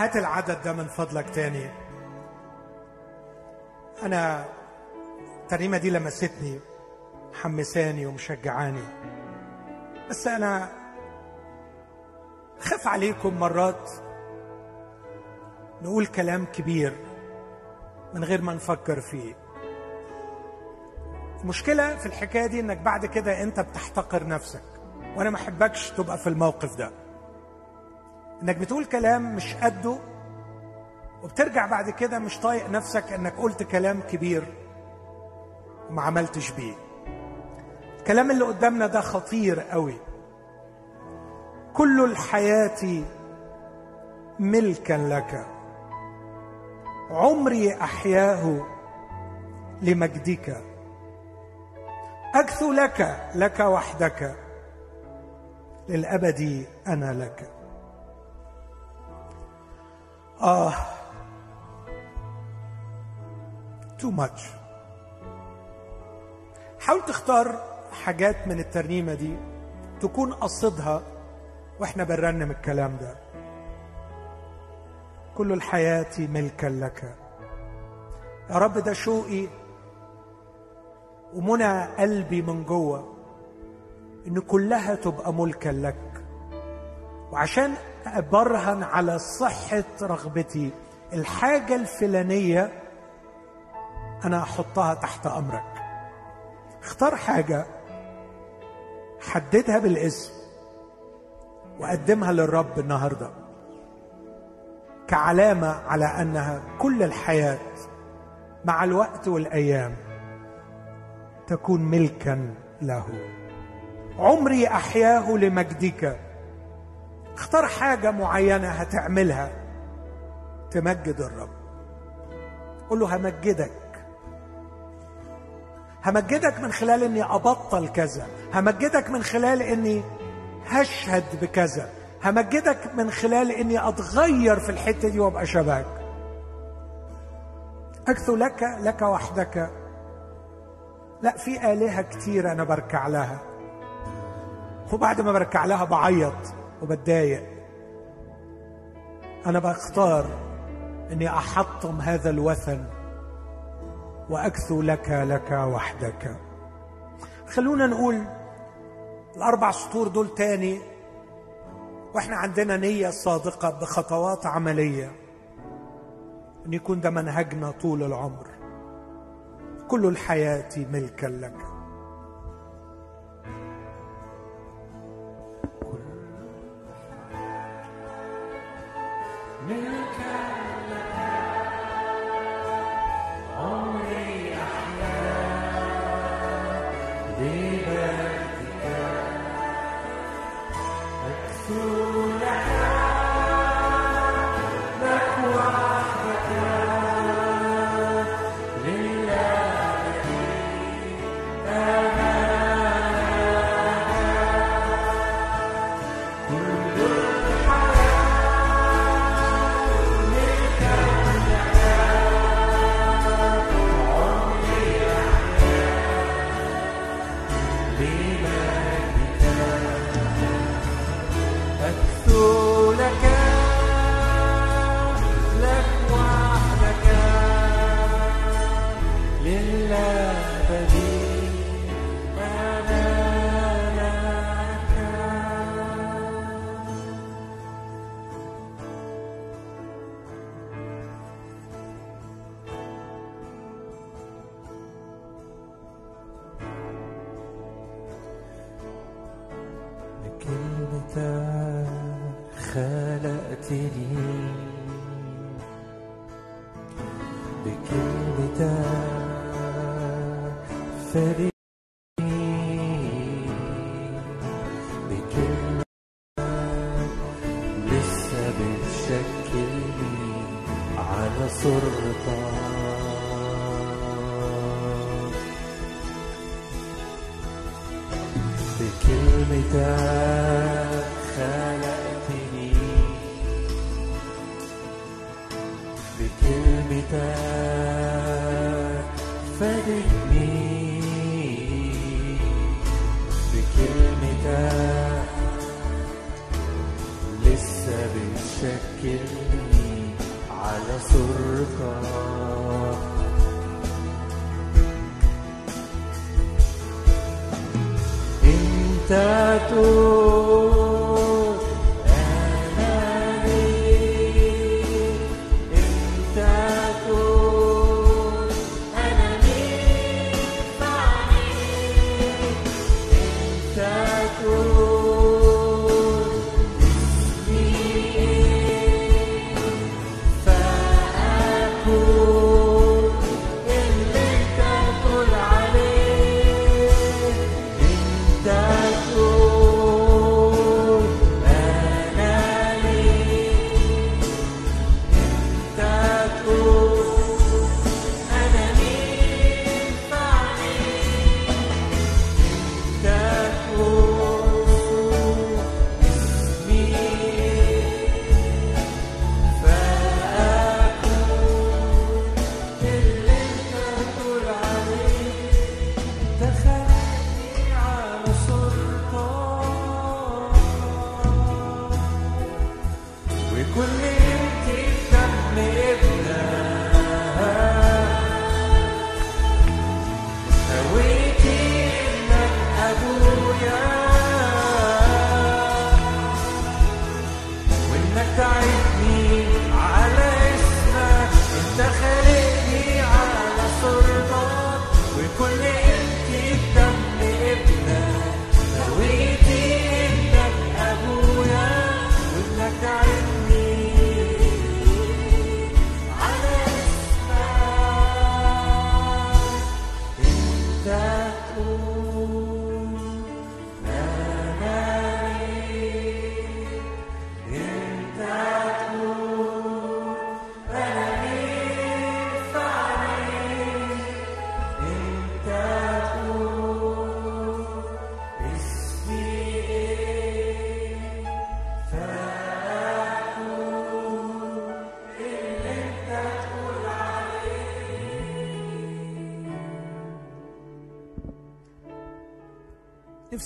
هات العدد ده من فضلك تاني. أنا الترنيمة دي لمستني محمساني ومشجعاني. بس أنا خاف عليكم مرات نقول كلام كبير من غير ما نفكر فيه. المشكلة في الحكاية دي إنك بعد كده أنت بتحتقر نفسك وأنا ما أحبكش تبقى في الموقف ده. إنك بتقول كلام مش قده وبترجع بعد كده مش طايق نفسك إنك قلت كلام كبير وما عملتش بيه. الكلام اللي قدامنا ده خطير قوي. كل الحياة ملكا لك. عمري أحياه لمجدك. أكثو لك لك وحدك. للأبد أنا لك. آه تو ماتش حاول تختار حاجات من الترنيمة دي تكون قصدها وإحنا بنرنم الكلام ده. كل الحياة ملكا لك. يا رب ده شوقي ومنى قلبي من جوه إن كلها تبقى ملكا لك. وعشان برهن على صحة رغبتي. الحاجة الفلانية أنا أحطها تحت أمرك. اختار حاجة حددها بالاسم وقدمها للرب النهارده كعلامة على أنها كل الحياة مع الوقت والأيام تكون ملكا له. عمري أحياه لمجدك. اختار حاجة معينة هتعملها تمجد الرب. قول له همجدك. همجدك من خلال إني أبطل كذا. همجدك من خلال إني هشهد بكذا. همجدك من خلال إني أتغير في الحتة دي وأبقى شبهك. اكثو لك لك وحدك. لا في آلهة كتير أنا بركع لها. وبعد ما بركع لها بعيط. وبتضايق. أنا بختار إني أحطم هذا الوثن وأكثو لك لك وحدك. خلونا نقول الأربع سطور دول تاني وإحنا عندنا نية صادقة بخطوات عملية إن يكون ده منهجنا طول العمر. كل الحياة ملكا لك.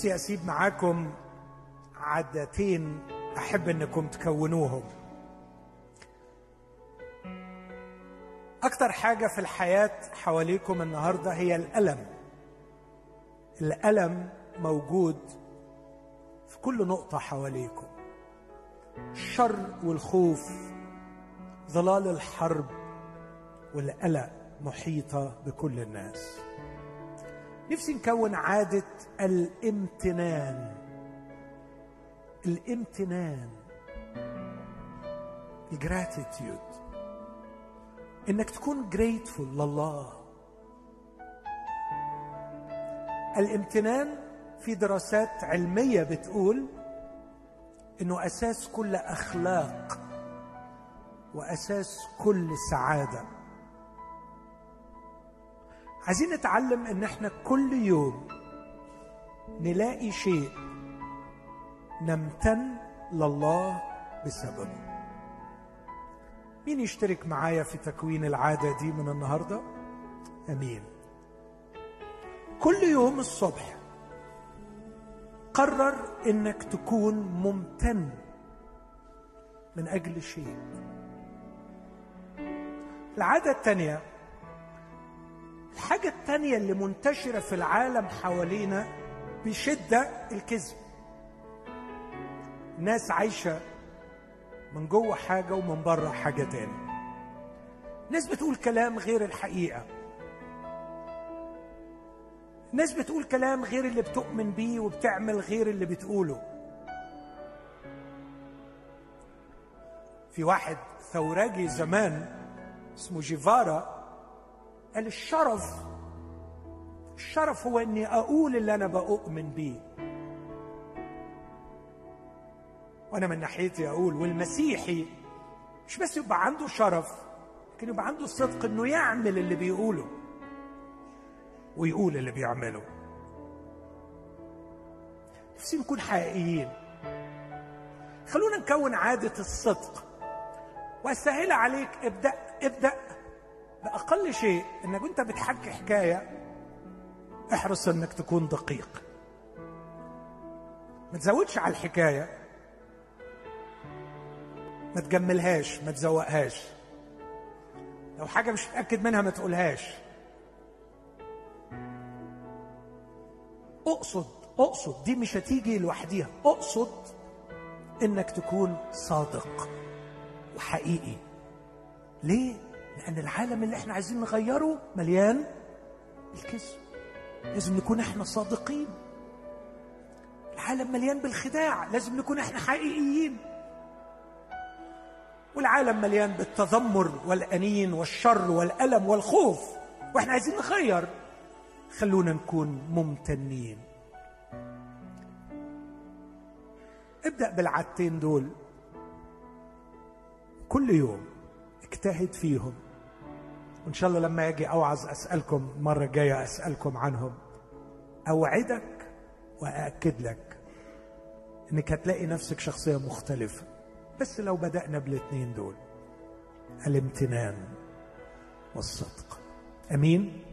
نفسي أسيب معاكم عادتين أحب أنكم تكونوهم. أكتر حاجة في الحياة حواليكم النهاردة هي الألم. الألم موجود في كل نقطة حواليكم. الشر والخوف ظلال الحرب والقلق محيطة بكل الناس. نفسي نكون عادة الامتنان. الامتنان. ال gratitude إنك تكون grateful لله. الامتنان في دراسات علمية بتقول إنه أساس كل أخلاق وأساس كل سعادة. عايزين نتعلم إن إحنا كل يوم نلاقي شيء نمتن لله بسببه. مين يشترك معايا في تكوين العادة دي من النهارده؟ أمين. كل يوم الصبح قرر إنك تكون ممتن من أجل شيء. العادة الثانية الحاجة الثانية اللي منتشرة في العالم حوالينا بشدة الكذب. الناس عايشة من جوه حاجة ومن بره حاجة تاني. ناس بتقول كلام غير الحقيقة. ناس بتقول كلام غير اللي بتؤمن بيه وبتعمل غير اللي بتقوله. في واحد ثوراجي زمان اسمه جيفارا قال الشرف الشرف هو إني أقول اللي أنا بؤمن بيه. وأنا من ناحيتي أقول والمسيحي مش بس يبقى عنده شرف لكن يبقى عنده الصدق إنه يعمل اللي بيقوله ويقول اللي بيعمله. نفسي نكون حقيقيين. خلونا نكون عادة الصدق. وأسهل عليك ابدأ ابدأ. بأقل شيء إنك انت بتحكي حكاية احرص إنك تكون دقيق. ما تزودش على الحكاية. ما تجملهاش ما تزوقهاش. لو حاجة مش متأكد منها ما تقولهاش. أقصد أقصد دي مش هتيجي لوحديها. أقصد إنك تكون صادق وحقيقي. ليه؟ لأن العالم اللي إحنا عايزين نغيره مليان بالكذب لازم نكون إحنا صادقين. العالم مليان بالخداع. لازم نكون إحنا حقيقيين. والعالم مليان بالتذمر والأنين والشر والألم والخوف. وإحنا عايزين نغير. خلونا نكون ممتنين. ابدأ بالعادتين دول. كل يوم اجتهد فيهم. وإن شاء الله لما أجي أوعظ أسألكم المره الجايه أسألكم عنهم. أوعدك وأأكد لك إنك هتلاقي نفسك شخصية مختلفة بس لو بدأنا بالاثنين دول الامتنان والصدق. أمين؟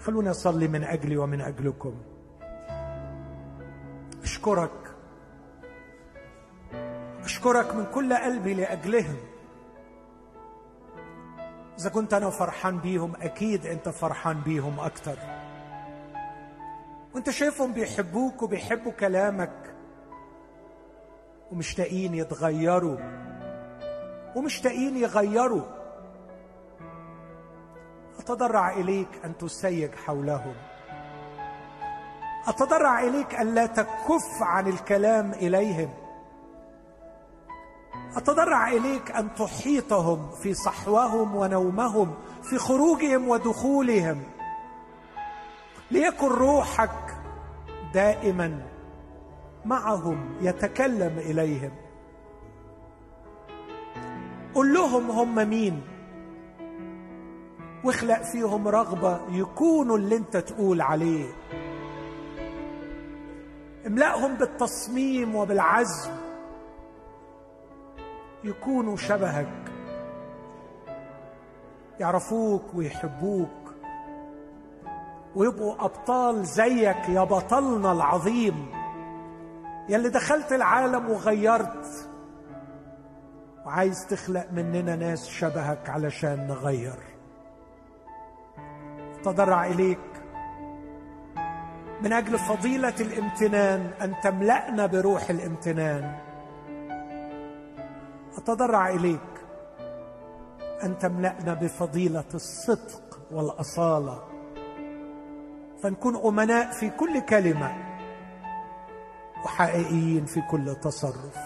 خلونا نصلي من أجلي ومن أجلكم. أشكرك. أشكرك من كل قلبي لأجلهم. إذا كنت أنا فرحان بيهم أكيد أنت فرحان بيهم أكتر. وأنت شايفهم بيحبوك وبيحبوا كلامك. ومشتاقين يتغيروا. ومشتاقين يغيروا. أتضرع إليك أن تسيج حولهم. أتضرع إليك أن لا تكف عن الكلام إليهم. أتضرع إليك أن تحيطهم في صحوهم ونومهم في خروجهم ودخولهم. ليكن روحك دائما معهم يتكلم إليهم. قل لهم هم مين؟ واخلق فيهم رغبة يكونوا اللي انت تقول عليه. املأهم بالتصميم وبالعزم. يكونوا شبهك يعرفوك ويحبوك ويبقوا أبطال زيك يا بطلنا العظيم يلي دخلت العالم وغيرت وعايز تخلق مننا ناس شبهك علشان نغير. تضرع إليك. من أجل فضيلة الامتنان أن تملأنا بروح الامتنان. أتضرع إليك. أن تملأنا بفضيلة الصدق والأصالة. فنكون أمناء في كل كلمة. وحقيقيين في كل تصرف.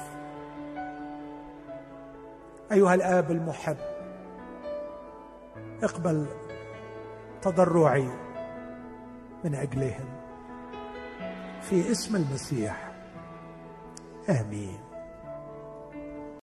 أيها الآب المحب اقبل تضرعي من أجلهم. في اسم المسيح آمين.